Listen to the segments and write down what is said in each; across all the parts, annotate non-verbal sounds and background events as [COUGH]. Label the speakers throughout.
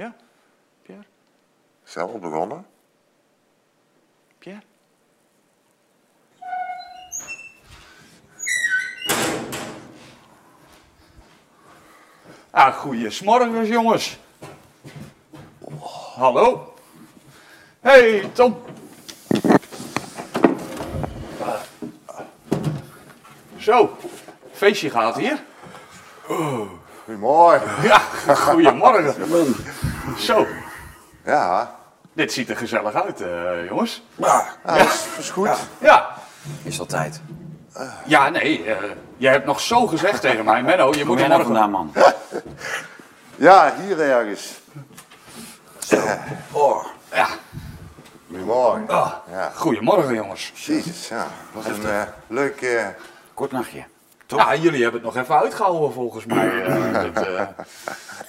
Speaker 1: Ja? Pierre?
Speaker 2: Zelf begonnen?
Speaker 1: Pierre? Ah, goeiemorgen jongens. Hallo. Hey Tom. Zo, feestje gaat hier.
Speaker 2: Goedemorgen.
Speaker 1: Ja, goedemorgen. [LAUGHS] Zo,
Speaker 2: Ja,
Speaker 1: dit ziet er gezellig uit, eh, jongens.
Speaker 2: ja dat is, is goed.
Speaker 1: Ja,
Speaker 3: Is altijd.
Speaker 1: ja nee, eh, jij hebt nog zo gezegd tegen mij, Menno, je
Speaker 3: Kom
Speaker 1: moet
Speaker 3: jij
Speaker 1: er
Speaker 3: nou
Speaker 1: morgen...
Speaker 3: vandaan, man? [LAUGHS]
Speaker 2: Ja, hier ergens.
Speaker 3: Oh,
Speaker 1: Ja,
Speaker 2: Goedemorgen.
Speaker 1: ah,
Speaker 2: Ja.
Speaker 1: goedemorgen jongens.
Speaker 2: Jezus, ja. Dat was een eh, leuk...
Speaker 3: kort nachtje. Toch?
Speaker 1: Ja, jullie hebben het nog even uitgehouden volgens mij. eh, [LAUGHS] dit, eh,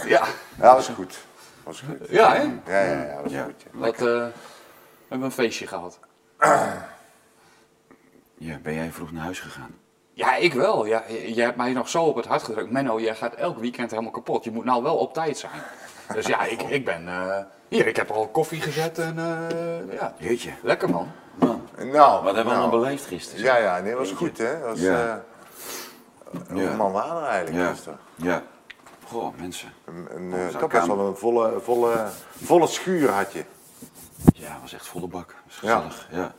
Speaker 1: ja,
Speaker 2: ja, was goed. Was goed.
Speaker 1: ja hè?
Speaker 2: Ja, ja, ja, was
Speaker 3: Ja.
Speaker 2: goed. Ja.
Speaker 1: Dat, eh, we hebben een feestje gehad. [CLEARS THROAT]
Speaker 3: Ja, ben jij vroeg naar huis gegaan?
Speaker 1: Ja, ik wel. Ja, jij hebt mij nog zo op het hart gedrukt. Menno, jij gaat elk weekend helemaal kapot. Je moet nou wel op tijd zijn. Dus ja, ik, ik ben... eh, hier, ik heb al koffie gezet en eh, ja,
Speaker 3: Jeetje.
Speaker 1: lekker man.
Speaker 3: Man,
Speaker 2: Nou,
Speaker 3: wat hebben we
Speaker 2: nou.
Speaker 3: allemaal beleefd gisteren?
Speaker 2: Ja, ja, nee, was goed, hè. Was,
Speaker 3: Ja.
Speaker 2: man waren er eigenlijk
Speaker 3: Ja.
Speaker 2: gisteren.
Speaker 3: Ja. Goh, mensen.
Speaker 2: Een, een,
Speaker 3: Oh,
Speaker 2: eh, wel een volle, volle, volle schuur had je.
Speaker 3: Ja, was echt volle bak. Was gezellig. Ja.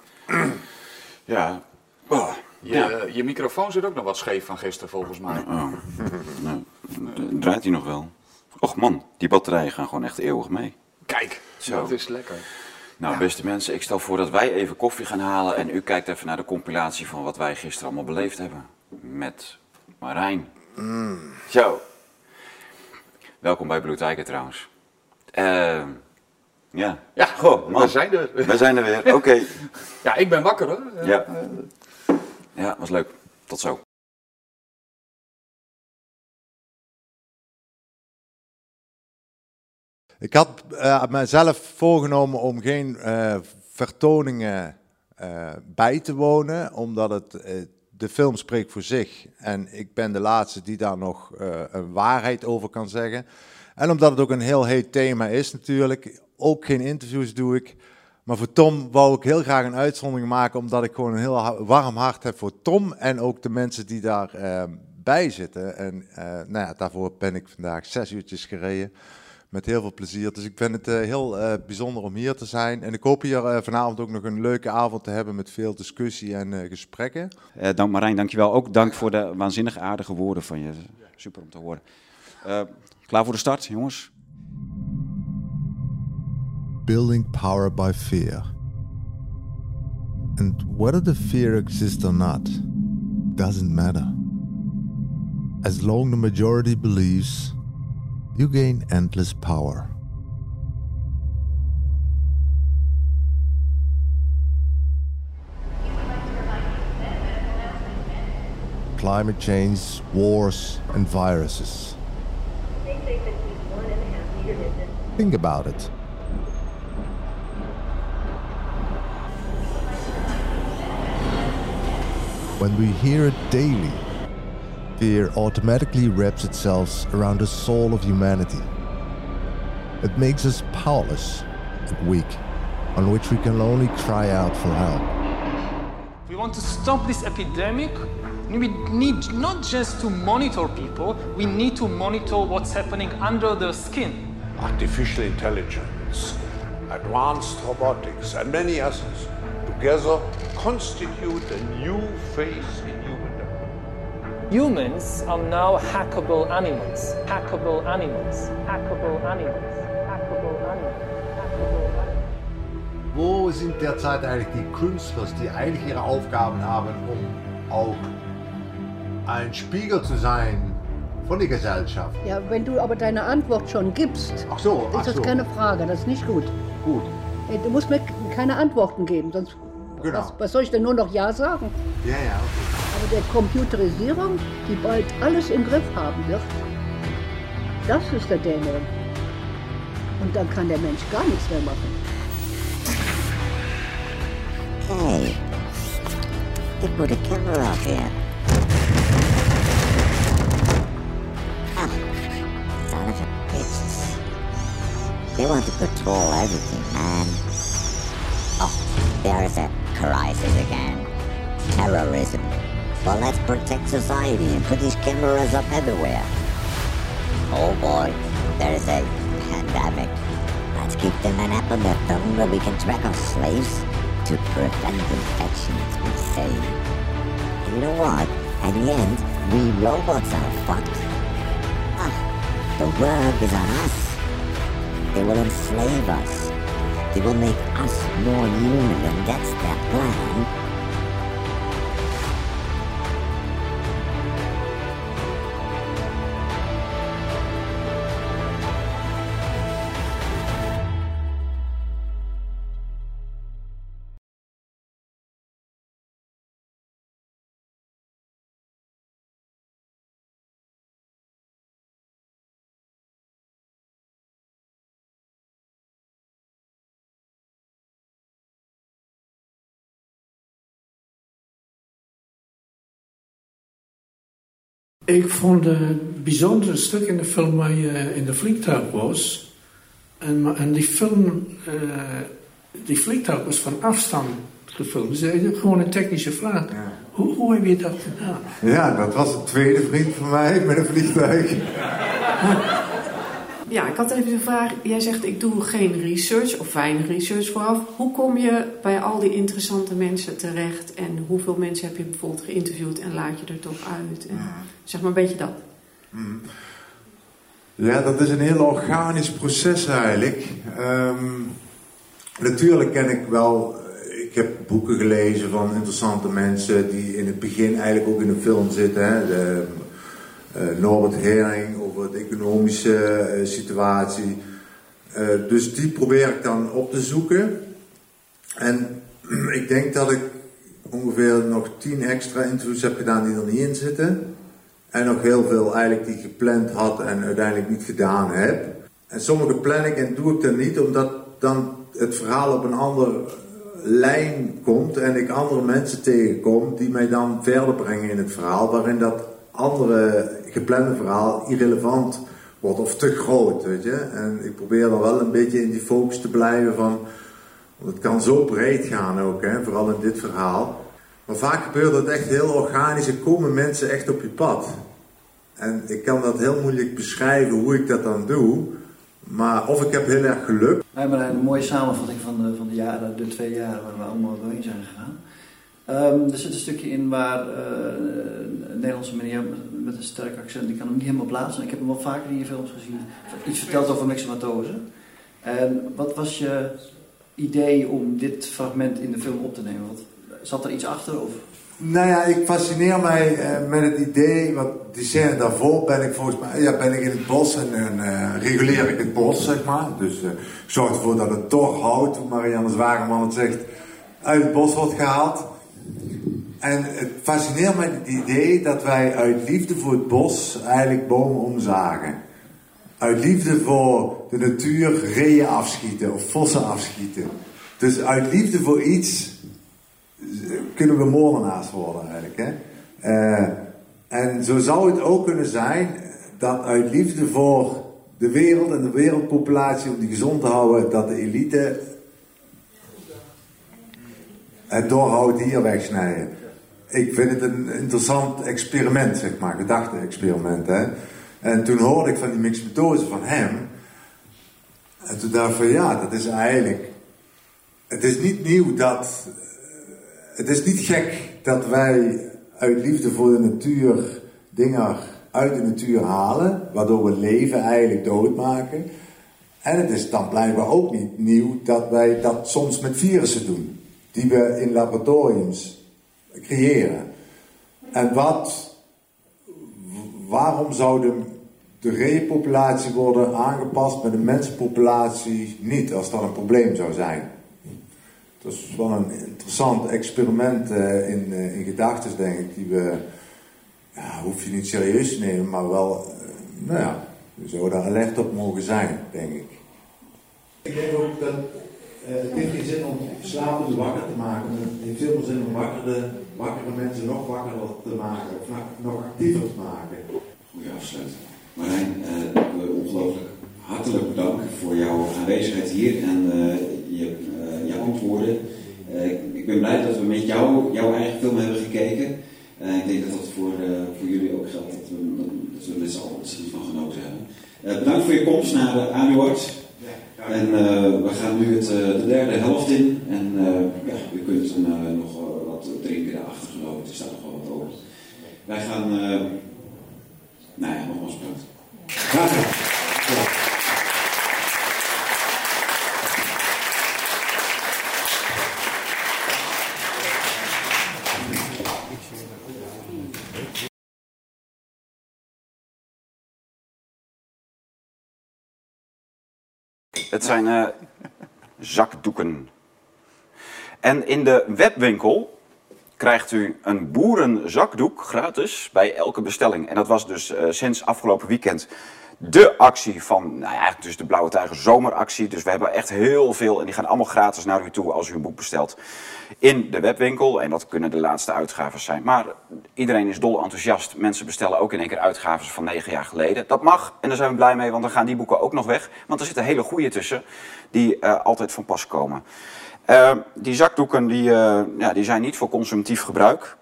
Speaker 3: Ja. Oh,
Speaker 1: Je,
Speaker 3: ja.
Speaker 1: je microfoon zit ook nog wat scheef van gisteren volgens mij.
Speaker 3: Oh. Nou, draait hij nog wel? Och man, die batterijen gaan gewoon echt eeuwig mee.
Speaker 1: Kijk,
Speaker 3: Zo.
Speaker 1: dat is lekker.
Speaker 3: Nou, beste mensen, ik stel voor dat wij even koffie gaan halen en u kijkt even naar de compilatie van wat wij gisteren allemaal beleefd hebben. Met Marijn. Zo. Welkom bij Blue Tiger trouwens. Ehm ja.
Speaker 1: Ja,
Speaker 3: Goh, man.
Speaker 1: we zijn er.
Speaker 3: We zijn er weer. Oké. [LAUGHS]
Speaker 1: Ja, ik ben wakker hoor.
Speaker 3: Ja. Ja, was leuk. Tot zo.
Speaker 4: Ik had eh, mezelf voorgenomen om geen eh, vertoningen eh, bij te wonen, omdat het, eh, de film spreekt voor zich. En ik ben de laatste die daar nog eh, een waarheid over kan zeggen. En omdat het ook een heel heet thema is natuurlijk. Ook geen interviews doe ik. Maar voor Tom wou ik heel graag een uitzondering maken, omdat ik gewoon een heel warm hart heb voor Tom en ook de mensen die daarbij bij zitten. En eh, nou ja, daarvoor ben ik vandaag zes uurtjes gereden. Met heel veel plezier. Dus ik vind het eh, heel eh, bijzonder om hier te zijn. En ik hoop hier eh, vanavond ook nog een leuke avond te hebben met veel discussie en eh, gesprekken.
Speaker 3: Eh, dank Marijn, dankjewel. Ook dank voor de waanzinnig aardige woorden van je. Super om te horen. Klaar voor de start, jongens?
Speaker 4: Building power by fear. And whether the fear exists or not, doesn't matter. As long the majority believes, you gain endless power. Climate change, wars, and viruses. Think about it. When we hear it daily, fear automatically wraps itself around the soul of humanity. It makes us powerless and weak, on which we can only cry out for help.
Speaker 5: We want to stop this epidemic, we need not just to monitor people, we need to monitor what's happening under their skin.
Speaker 6: artificial intelligence, advanced robotics, and many others together constitute a new phase in human development.
Speaker 5: Humans are now hackable animals. Hackable animals. Hackable animals. Hackable animals. Hackable animals.
Speaker 7: Wo sind derzeit eigentlich die Künstler, die eigentlich ihre Aufgaben haben, um auch ein Spiegel zu sein von der Gesellschaft?
Speaker 8: Ja, wenn du aber deine Antwort schon gibst,
Speaker 7: Ach so, ach
Speaker 8: ist das
Speaker 7: so.
Speaker 8: keine Frage, das ist nicht gut.
Speaker 7: Gut.
Speaker 8: Ey, Du musst mir keine Antworten geben, sonst
Speaker 7: Genau.
Speaker 8: was, was soll ich denn nur noch Ja sagen?
Speaker 7: Ja, ja, okay.
Speaker 8: Aber der Computerisierung, die bald alles im Griff haben wird, das ist der Dämon. Und dann kann der Mensch gar nichts mehr machen.
Speaker 9: Hey, they put a camera up here. Ah, son of a bitch. They want to control everything, man. Oh, there is a crisis again. Terrorism. Well, let's protect society and put these cameras up everywhere. Oh boy, there is a pandemic. Let's keep them on their phone where we can track our slaves to prevent infections, we say. You know what? At the end, we robots are fucked. Ah, the world is on us. They will enslave us. They will make us more human, and that's their plan.
Speaker 10: Ik vond het bijzondere stuk in de film waar je in de vliegtuig was. En, en die film, uh, die vliegtuig was van afstand gefilmd. Dus uh, gewoon een technische vraag. Hoe, hoe heb je dat gedaan?
Speaker 4: Ja, dat was een tweede vriend van mij met een vliegtuig. [LAUGHS]
Speaker 11: Ja, ik had even een vraag. Jij zegt ik doe geen research of weinig research vooraf. Hoe kom je bij al die interessante mensen terecht? En hoeveel mensen heb je bijvoorbeeld geïnterviewd en laat je er toch uit? En, zeg maar een beetje dat.
Speaker 4: Ja, dat is een heel organisch proces eigenlijk. Ehm, natuurlijk ken ik wel, ik heb boeken gelezen van interessante mensen die in het begin eigenlijk ook in een film zitten. Hè? De, Norbert Hering over de economische uh, situatie. Uh, dus die probeer ik dan op te zoeken. En [CLEARS THROAT] ik denk dat ik ongeveer nog tien extra interviews heb gedaan die er niet in zitten. En nog heel veel eigenlijk die ik gepland had en uiteindelijk niet gedaan heb. En sommige plan ik en doe ik dan niet, omdat dan het verhaal op een andere lijn komt en ik andere mensen tegenkom die mij dan verder brengen in het verhaal, waarin dat andere geplande verhaal irrelevant wordt of te groot, weet je. En ik probeer dan wel een beetje in die focus te blijven van, want het kan zo breed gaan ook, hè, vooral in dit verhaal. Maar vaak gebeurt het echt heel organisch en komen mensen echt op je pad. En ik kan dat heel moeilijk beschrijven hoe ik dat dan doe. Maar of ik heb heel erg geluk.
Speaker 12: Hebben een mooie samenvatting van de, van de jaren, de twee jaren waar we allemaal doorheen zijn gegaan. Um, er zit een stukje in waar uh, een Nederlandse meneer met een sterk accent, die kan hem niet helemaal plaatsen. Ik heb hem wel vaker in je films gezien. Iets verteld over mixomatose. En wat was je idee om dit fragment in de film op te nemen? Zat er iets achter? Of?
Speaker 4: Nou ja, ik fascineer mij uh, met het idee, want die scène daarvoor ben ik volgens mij, ja, ben ik in het bos en uh, reguleer ik het bos, zeg maar. Dus uh, zorg ervoor dat het toch hout, hoe Marianne Zwageman het zegt, uit het bos wordt gehaald. En het fascineert mij het idee dat wij uit liefde voor het bos eigenlijk bomen omzagen. Uit liefde voor de natuur reeën afschieten of vossen afschieten. Dus uit liefde voor iets kunnen we moordenaars worden eigenlijk. Hè? Uh, en zo zou het ook kunnen zijn dat uit liefde voor de wereld en de wereldpopulatie om die gezond te houden, dat de elite het doorhoud hier wegsnijden. Ik vind het een interessant experiment, zeg maar, gedachte-experiment. En toen hoorde ik van die mixmetose van hem. En toen dacht ik van ja, dat is eigenlijk. Het is niet nieuw dat. Het is niet gek dat wij uit liefde voor de natuur dingen uit de natuur halen, waardoor we leven eigenlijk doodmaken. En het is dan blijkbaar ook niet nieuw dat wij dat soms met virussen doen, die we in laboratoriums creëren. En wat, waarom zou de, de worden aangepast met de mensenpopulatie niet, als dat een probleem zou zijn? Dat is wel een interessant experiment in, uh, in gedachten, denk ik, die we, ja, hoef je niet serieus te nemen, maar wel, uh, nou ja, we zouden daar alert op mogen zijn, denk ik. Ik denk ook dat het heeft geen zin om slapende wakker te maken, het heeft veel meer zin om wakkere, wakkere mensen nog wakkerder te maken, of nog actiever te maken.
Speaker 3: Goeie afsluiting. Marijn, ongelooflijk hartelijk dank voor jouw aanwezigheid hier en eh, je, eh, antwoorden. Eh, ik ben blij dat we met jou jouw eigen film hebben gekeken. Eh, ik denk dat dat voor, eh, voor jullie ook geldt, dat we, dat we er z'n allen van genoten hebben. Eh, bedankt voor je komst naar de AWORD. En eh, we gaan nu het, eh, de derde helft in. En eh, ja, u kunt eh, nog wat drinken daarachter geloof ik. Er staat nog wel wat open. Wij gaan, nou ja, nogmaals bedankt. Graag gedaan. Het zijn eh, zakdoeken. En in de webwinkel krijgt u een boerenzakdoek gratis bij elke bestelling. En dat was dus eh, sinds afgelopen weekend de actie van, nou ja, dus de Blauwe Tijger zomeractie. Dus we hebben echt heel veel en die gaan allemaal gratis naar u toe als u een boek bestelt. In de webwinkel en dat kunnen de laatste uitgaves zijn. Maar iedereen is dol enthousiast. Mensen bestellen ook in één keer uitgaves van negen jaar geleden. Dat mag en daar zijn we blij mee, want dan gaan die boeken ook nog weg. Want er zitten hele goede tussen die eh, altijd van pas komen. Eh, die zakdoeken die, eh, ja, die zijn niet voor consumptief gebruik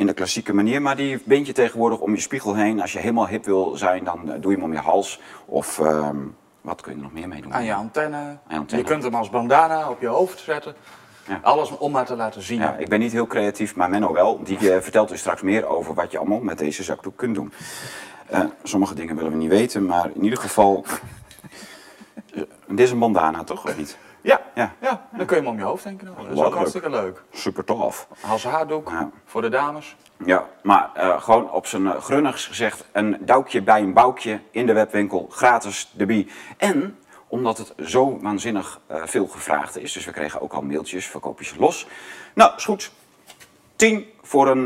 Speaker 3: in de klassieke manier, maar die bind je tegenwoordig om je spiegel heen. Als je helemaal hip wil zijn, dan eh, doe je hem om je hals. Of ehm, wat kun je er nog meer mee doen?
Speaker 1: Aan je antenne.
Speaker 3: je antenne.
Speaker 1: Je kunt hem als bandana op je hoofd zetten. Alles om maar te laten zien.
Speaker 3: Ja, ik ben niet heel creatief, maar Menno wel. Die eh, vertelt u straks meer over wat je allemaal met deze zakdoek kunt doen. Eh, sommige dingen willen we niet weten, maar in ieder geval... [LAUGHS] Dit is een bandana, toch? Of niet?
Speaker 1: Ja,
Speaker 3: Ja.
Speaker 1: ja, dan kun je hem om je hoofd denken. Dat is ook hartstikke leuk.
Speaker 3: Super tof.
Speaker 1: Als haardoek voor de dames.
Speaker 3: Ja, maar eh, gewoon op zijn uh, grunnigs gezegd, een duikje bij een boukje in de webwinkel, gratis debie. En omdat het zo waanzinnig eh, veel gevraagd is, dus we kregen ook al mailtjes, verkoop je ze los. Nou, is goed. 10 voor een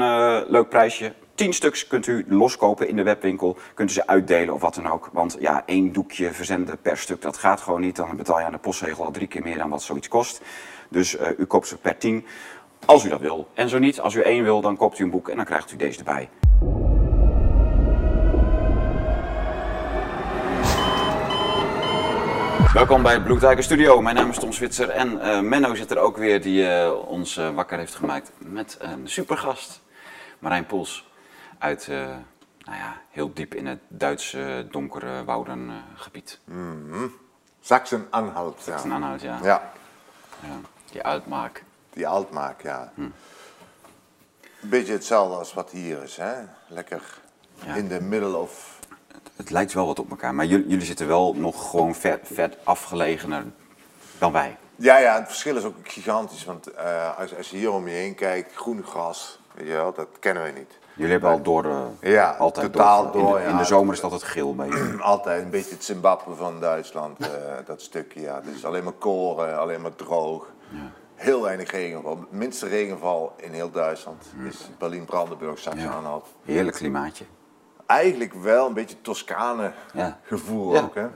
Speaker 3: leuk prijsje. 10 stuks kunt u loskopen in de webwinkel. Kunt u ze uitdelen of wat dan ook. Want ja, één doekje verzenden per stuk, dat gaat gewoon niet. Dan betaal je aan de postzegel al drie keer meer dan wat zoiets kost. Dus eh, u koopt ze per 10. Als u dat wil. En zo niet, als u één wil, dan koopt u een boek en dan krijgt u deze erbij. Welkom bij het Bloedrijker Studio. Mijn naam is Tom Switzer en eh, Menno zit er ook weer die eh, ons wakker heeft gemaakt met een supergast. Marijn Poels uit, eh, nou ja, heel diep in het Duitse donkere woudengebied.
Speaker 4: Mhm. Sachsen-Anhalt. Ja.
Speaker 3: Sachsen-Anhalt, ja.
Speaker 4: ja.
Speaker 3: Ja, Die uitmaak.
Speaker 4: Die Altmark, ja. Een beetje hetzelfde als wat hier is, hè? Lekker
Speaker 3: Ja.
Speaker 4: in de middle of...
Speaker 3: Het lijkt wel wat op elkaar, maar jullie, jullie zitten wel nog gewoon vet, vet afgelegener dan wij.
Speaker 4: Ja, ja, het verschil is ook gigantisch, want eh, als, als je hier om je heen kijkt, groen gras, weet je wel, dat kennen we niet.
Speaker 3: Jullie hebben al door, eh,
Speaker 4: Ja,
Speaker 3: altijd
Speaker 4: totaal
Speaker 3: door. In de,
Speaker 4: door,
Speaker 3: in
Speaker 4: ja.
Speaker 3: de zomer is dat het geel beetje. [CLEARS THROAT]
Speaker 4: Altijd een beetje het Zimbabwe van Duitsland, eh, dat stukje, ja. Dus alleen maar koren, alleen maar droog. Heel weinig regenval. Minste regenval in heel Duitsland is Berlin-Brandenburg, Sachsen-Anhalt.
Speaker 3: Heerlijk klimaatje.
Speaker 4: Eigenlijk wel een beetje Toscane
Speaker 3: Ja.
Speaker 4: gevoel
Speaker 3: Ja.
Speaker 4: ook, hè.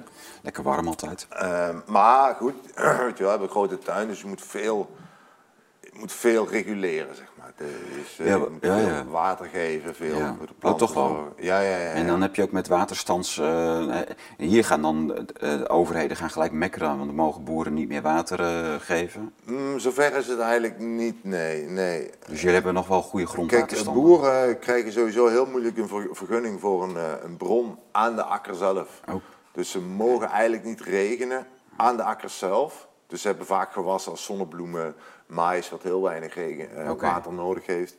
Speaker 3: Lekker warm altijd.
Speaker 4: Ehm, maar goed, [CLEARS THROAT] weet je wel, we hebben een grote tuin, dus je moet veel, je moet veel reguleren, zeg. Dus, eh,
Speaker 3: Ja,
Speaker 4: je moet
Speaker 3: ja,
Speaker 4: water geven, veel
Speaker 3: Ja.
Speaker 4: voor de
Speaker 3: Oh,
Speaker 4: planten
Speaker 3: toch wel.
Speaker 4: zorgen. Ja, ja, ja.
Speaker 3: En dan heb je ook met waterstands... eh, eh, hier gaan dan eh, de overheden gaan gelijk mekkeren, want dan mogen boeren niet meer water eh, geven.
Speaker 4: Mm, zover is het eigenlijk niet, nee, nee.
Speaker 3: Dus jullie hebben nog wel goede
Speaker 4: Kijk,
Speaker 3: grondwaterstanden.
Speaker 4: boeren krijgen sowieso heel moeilijk een ver- vergunning voor een, eh, een bron aan de akker zelf.
Speaker 3: Oh.
Speaker 4: Dus ze mogen eigenlijk niet regenen aan de akkers zelf. Dus ze hebben vaak gewassen als zonnebloemen, maïs, wat heel weinig regen, eh, water nodig heeft.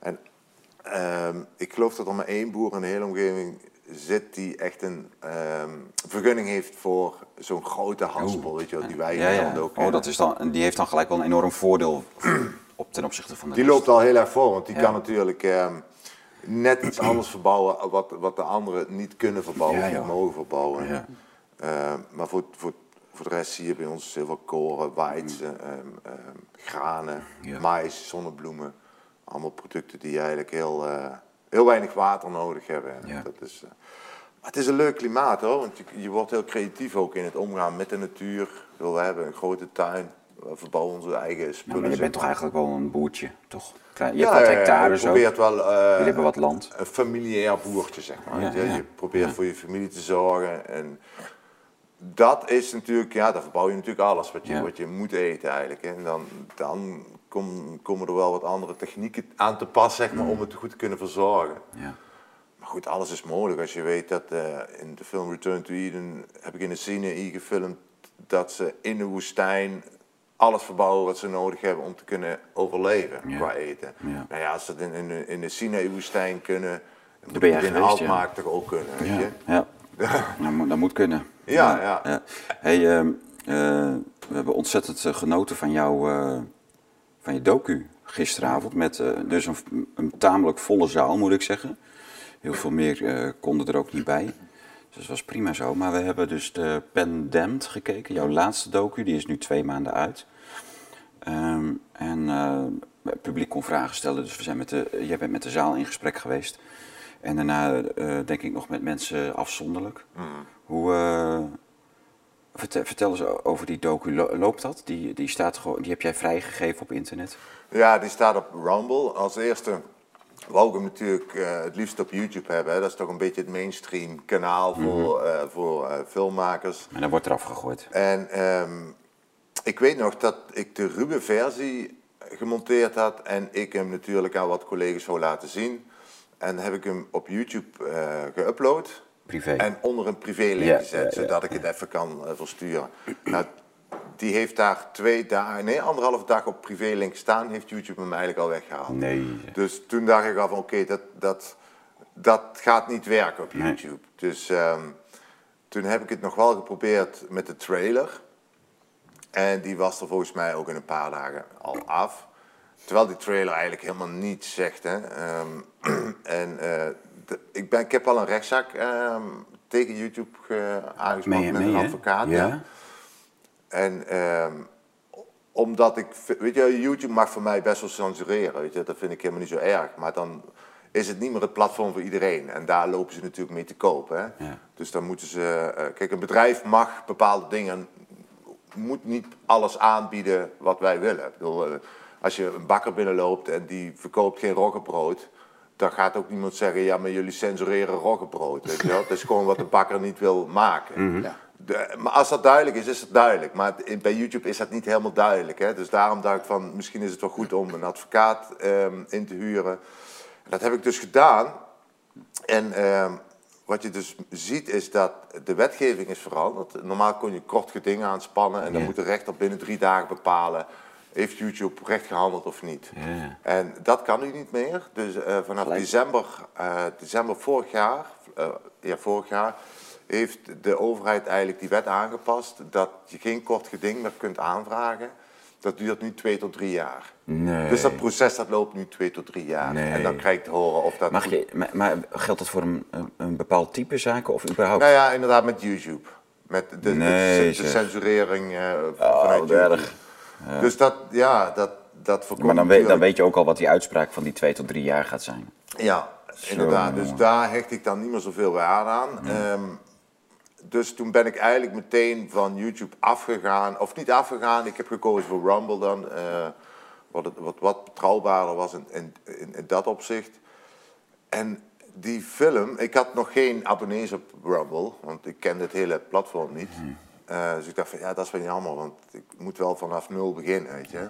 Speaker 4: En ehm, ik geloof dat er maar één boer in de hele omgeving zit die echt een ehm, vergunning heeft voor zo'n grote haspel, weet je wel, die wij
Speaker 3: Ja,
Speaker 4: ook
Speaker 3: Oh, dat is dan, en die heeft dan gelijk wel een enorm voordeel [CLEARS THROAT] op ten opzichte van de
Speaker 4: Die
Speaker 3: rest.
Speaker 4: loopt al heel erg voor, want die
Speaker 3: Ja.
Speaker 4: kan natuurlijk ehm, net iets anders verbouwen wat, wat de anderen niet kunnen verbouwen
Speaker 3: Ja,
Speaker 4: of
Speaker 3: ja.
Speaker 4: niet mogen verbouwen.
Speaker 3: Ja.
Speaker 4: Maar voor, voor, voor de rest zie je bij ons heel veel koren, weizen, ehm, ehm, granen, maïs, zonnebloemen. Allemaal producten die eigenlijk heel, eh, heel weinig water nodig hebben. Dat is, eh, maar het is een leuk klimaat hoor, want je, je wordt heel creatief ook in het omgaan met de natuur. We hebben een grote tuin, we verbouwen onze eigen
Speaker 3: Ja,
Speaker 4: spullen.
Speaker 3: maar je bent toch eigenlijk wel een boertje, toch? Klein- Je
Speaker 4: Ja,
Speaker 3: hebt wat
Speaker 4: ja, je probeert wel eh,
Speaker 3: Jullie hebben wat land.
Speaker 4: een familiair boertje, zeg maar.
Speaker 3: Ja,
Speaker 4: je. je probeert voor je familie te zorgen en dat is natuurlijk, ja, dan verbouw je natuurlijk alles wat je,
Speaker 3: Ja.
Speaker 4: wat je moet eten eigenlijk. En dan, dan kom- komen er wel wat andere technieken aan te pas, zeg maar, om het goed te kunnen verzorgen.
Speaker 3: Ja.
Speaker 4: Maar goed, alles is mogelijk. Als je weet dat eh, in de film Return to Eden heb ik in de Sinai gefilmd dat ze in de woestijn alles verbouwen wat ze nodig hebben om te kunnen overleven
Speaker 3: Ja.
Speaker 4: qua eten.
Speaker 3: Ja.
Speaker 4: Nou ja, als ze dat in, in, de- in de Sinai-woestijn kunnen, dan moet het in. Alkmaar toch ook kunnen, weet
Speaker 3: Ja,
Speaker 4: je?
Speaker 3: ja. [LAUGHS] Dat moet kunnen.
Speaker 4: Ja, ja.
Speaker 3: Hey, ehm, eh, we hebben ontzettend eh, genoten van, jou, eh, van je docu gisteravond. Met dus een, een tamelijk volle zaal, moet ik zeggen. Heel veel meer konden er ook niet bij. Dus dat was prima zo. Maar we hebben dus de Pandemd gekeken. Jouw laatste docu, die is nu twee maanden uit. Ehm, en het publiek kon vragen stellen. Dus we zijn met de, jij bent met de zaal in gesprek geweest. En daarna denk ik nog met mensen afzonderlijk. Hoe, eh, vertel, vertel eens over die docu. Lo- Loopt dat? Die, die, staat gewoon, die heb jij vrijgegeven op internet?
Speaker 4: Ja, die staat op Rumble. Als eerste wou ik hem natuurlijk eh, het liefst op YouTube hebben. Hè. Dat is toch een beetje het mainstream kanaal voor, eh, voor filmmakers.
Speaker 3: En dan wordt eraf gegooid.
Speaker 4: En ehm, ik weet nog dat ik de ruwe versie gemonteerd had en ik hem natuurlijk aan wat collega's zou laten zien. En heb ik hem op YouTube geüpload.
Speaker 3: Privé.
Speaker 4: En onder een privélink
Speaker 3: Ja, ja.
Speaker 4: zodat ik het even kan eh, versturen. Nou, die heeft daar twee dagen, nee, anderhalve dag op privélink staan, heeft YouTube hem eigenlijk al weggehaald.
Speaker 3: Nee.
Speaker 4: Dus toen dacht ik al van oké, dat, dat, dat gaat niet werken op
Speaker 3: Nee.
Speaker 4: YouTube. Dus ehm, toen heb ik het nog wel geprobeerd met de trailer. En die was er volgens mij ook in een paar dagen al af. Terwijl die trailer eigenlijk helemaal niets zegt. Hè. Ehm, [CLEARS THROAT] en eh, ik, ben, ik heb al een rechtszaak ehm, tegen YouTube
Speaker 3: je-
Speaker 4: met een advocaat.
Speaker 3: Ja?
Speaker 4: En ehm, omdat ik, weet je, YouTube mag voor mij best wel censureren, weet je, dat vind ik helemaal niet zo erg. Maar dan is het niet meer het platform voor iedereen. En daar lopen ze natuurlijk mee te kopen. Hè?
Speaker 3: Ja.
Speaker 4: Dus dan moeten ze, eh, kijk, een bedrijf mag bepaalde dingen, moet niet alles aanbieden wat wij willen. Ik bedoel, eh, als je een bakker binnenloopt en die verkoopt geen roggebrood, dan gaat ook niemand zeggen, ja, maar jullie censureren roggebrood. Weet je wel? Dat is gewoon wat de bakker niet wil maken. Ja. De- maar als dat duidelijk is, is het duidelijk. Maar in- bij YouTube is dat niet helemaal duidelijk. Hè? Dus daarom dacht ik van, misschien is het wel goed om een advocaat ehm, in te huren. Dat heb ik dus gedaan. En ehm, wat je dus ziet is dat de wetgeving is veranderd. Normaal kon je kort geding aanspannen en dan
Speaker 3: Ja.
Speaker 4: moet de rechter binnen drie dagen bepalen... heeft YouTube recht gehandeld of niet.
Speaker 3: Ja.
Speaker 4: En dat kan nu niet meer. Dus eh, vanaf
Speaker 3: Gelijk.
Speaker 4: december, eh, december vorig jaar, eh, ja, vorig jaar heeft de overheid eigenlijk die wet aangepast dat je geen kort geding meer kunt aanvragen. Dat duurt nu twee tot drie jaar.
Speaker 3: Nee.
Speaker 4: Dus dat proces dat loopt nu twee tot drie jaar.
Speaker 3: Nee.
Speaker 4: En dan krijg ik te horen of dat...
Speaker 3: Mag je, maar, maar geldt dat voor een, een, bepaald type zaken of überhaupt?
Speaker 4: Nou ja, inderdaad met YouTube. Met de,
Speaker 3: Nee,
Speaker 4: censurering
Speaker 3: Oh,
Speaker 4: vanuit
Speaker 3: wat
Speaker 4: YouTube. Dus dat, ja, dat, dat voorkomt
Speaker 3: maar dan weet, dan weet je ook al wat die uitspraak van die twee tot drie jaar gaat zijn.
Speaker 4: Ja,
Speaker 3: Zo,
Speaker 4: inderdaad. Dus daar hecht ik dan niet meer zoveel waarde aan. Ehm, dus toen ben ik eigenlijk meteen van YouTube afgegaan. Of niet afgegaan, ik heb gekozen voor Rumble dan. eh, wat, het, wat wat betrouwbaarder was in, in, in, in dat opzicht. En die film, ik had nog geen abonnees op Rumble, want ik kende het hele platform niet. Eh, dus ik dacht van ja, dat is wel jammer, want ik moet wel vanaf nul beginnen, weet je.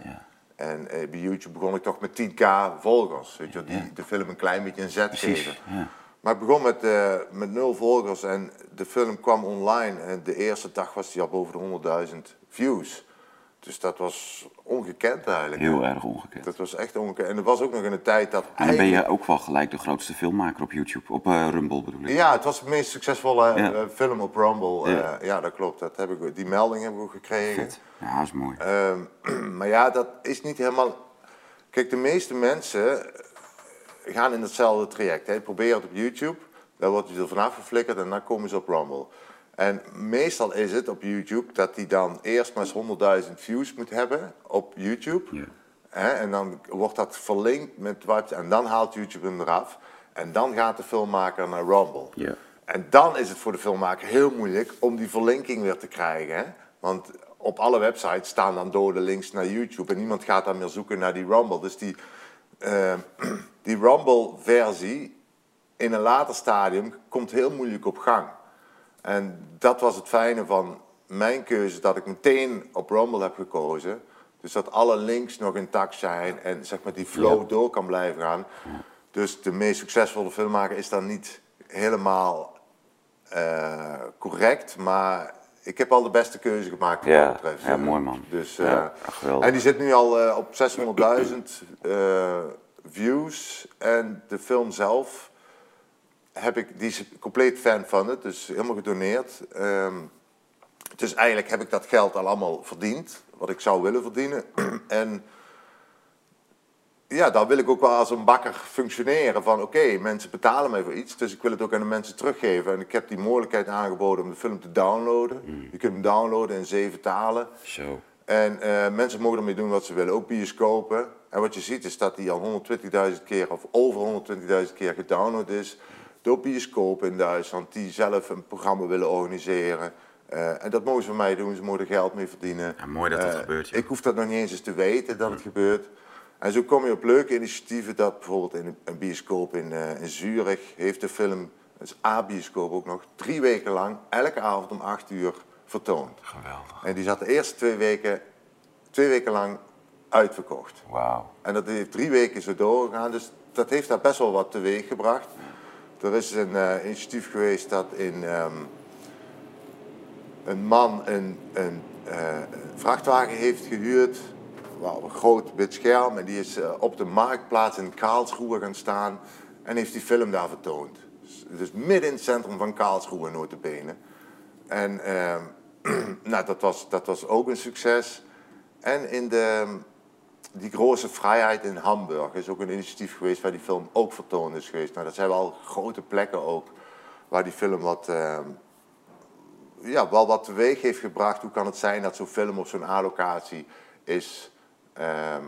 Speaker 4: En eh, bij YouTube begon ik toch met 10k volgers, weet je, die de film een klein beetje een zet
Speaker 3: Precies,
Speaker 4: geven.
Speaker 3: ja.
Speaker 4: Maar ik begon met, eh, met nul volgers en de film kwam online en de eerste dag was die al boven de 100.000 views. Dus dat was ongekend eigenlijk.
Speaker 3: Heel erg ongekend.
Speaker 4: Dat was echt ongekend. En er was ook nog in een tijd dat
Speaker 3: En dan ben je ook wel gelijk de grootste filmmaker op YouTube, op eh, Rumble bedoel ik.
Speaker 4: Ja, het was de meest succesvolle
Speaker 3: Ja.
Speaker 4: eh, film op Rumble.
Speaker 3: Ja.
Speaker 4: Ja. ja, dat klopt. Dat heb ik, die melding heb ik ook gekregen.
Speaker 3: Ja, dat is mooi.
Speaker 4: Ehm, [CLEARS THROAT] maar ja, dat is niet helemaal... Kijk, de meeste mensen gaan in hetzelfde traject. Hè. Proberen het op YouTube, dan wordt je er vanaf geflikkerd en dan komen ze op Rumble. En meestal is het op YouTube dat hij dan eerst maar eens 100.000 views moet hebben op YouTube. Hè, en dan wordt dat verlinkt met wat, en dan haalt YouTube hem eraf. En dan gaat de filmmaker naar Rumble.
Speaker 3: Ja.
Speaker 4: En dan is het voor de filmmaker heel moeilijk om die verlinking weer te krijgen. Hè? Want op alle websites staan dan dode links naar YouTube en niemand gaat dan meer zoeken naar die Rumble. Dus die, eh, [CLEARS THROAT] die Rumble-versie in een later stadium komt heel moeilijk op gang. En dat was het fijne van mijn keuze, dat ik meteen op Rumble heb gekozen. Dus dat alle links nog intact zijn en zeg maar die flow
Speaker 3: Ja.
Speaker 4: door kan blijven gaan. Dus de meest succesvolle filmmaker is dan niet helemaal eh, correct, maar ik heb al de beste keuze gemaakt wat
Speaker 3: Ja,
Speaker 4: betreft.
Speaker 3: ja, mooi, man.
Speaker 4: Dus,
Speaker 3: Ja, geweldig.
Speaker 4: En die zit nu al eh, op 600.000 eh, views. En de film zelf heb ik, die is compleet fan van het, dus helemaal gedoneerd. Ehm, dus eigenlijk heb ik dat geld al allemaal verdiend, wat ik zou willen verdienen. [CLEARS THROAT] en ja, dan wil ik ook wel als een bakker functioneren van oké, mensen betalen mij voor iets, dus ik wil het ook aan de mensen teruggeven. En ik heb die mogelijkheid aangeboden om de film te downloaden. Je kunt hem downloaden in zeven talen.
Speaker 3: Zo.
Speaker 4: En eh, mensen mogen ermee doen wat ze willen, ook bioscopen. En wat je ziet is dat die al 120.000 keer of over 120.000 keer gedownload is door bioscopen in Duitsland die zelf een programma willen organiseren. Eh, en dat mogen ze van mij doen, ze mogen er geld mee verdienen.
Speaker 3: Ja, mooi dat dat
Speaker 4: Eh,
Speaker 3: gebeurt. ja.
Speaker 4: Ik hoef dat nog niet eens eens te weten dat het gebeurt. En zo kom je op leuke initiatieven dat bijvoorbeeld in een- bioscoop in, eh, in Zurich heeft de film, dat is A-bioscoop ook nog, drie weken lang, elke avond om acht uur vertoond.
Speaker 3: Geweldig.
Speaker 4: En die zat de eerste twee weken, twee weken lang uitverkocht.
Speaker 3: Wauw.
Speaker 4: En dat heeft drie weken zo doorgegaan, dus dat heeft daar best wel wat teweeg gebracht. Er is een eh, initiatief geweest dat in ehm, een man een, een eh, vrachtwagen heeft gehuurd, wel een groot wit scherm, en die is eh, op de marktplaats in Karlsruhe gaan staan en heeft die film daar vertoond. Dus, dus midden in het centrum van Karlsruhe, notabene. En ehm, [CLEARS THROAT] nou, dat, was, dat was ook een succes. En in de, die grote vrijheid in Hamburg is ook een initiatief geweest waar die film ook vertoond is geweest. Nou, dat zijn wel grote plekken ook waar die film wat, ehm, ja, wel wat teweeg heeft gebracht. Hoe kan het zijn dat zo'n film op zo'n A-locatie is ehm,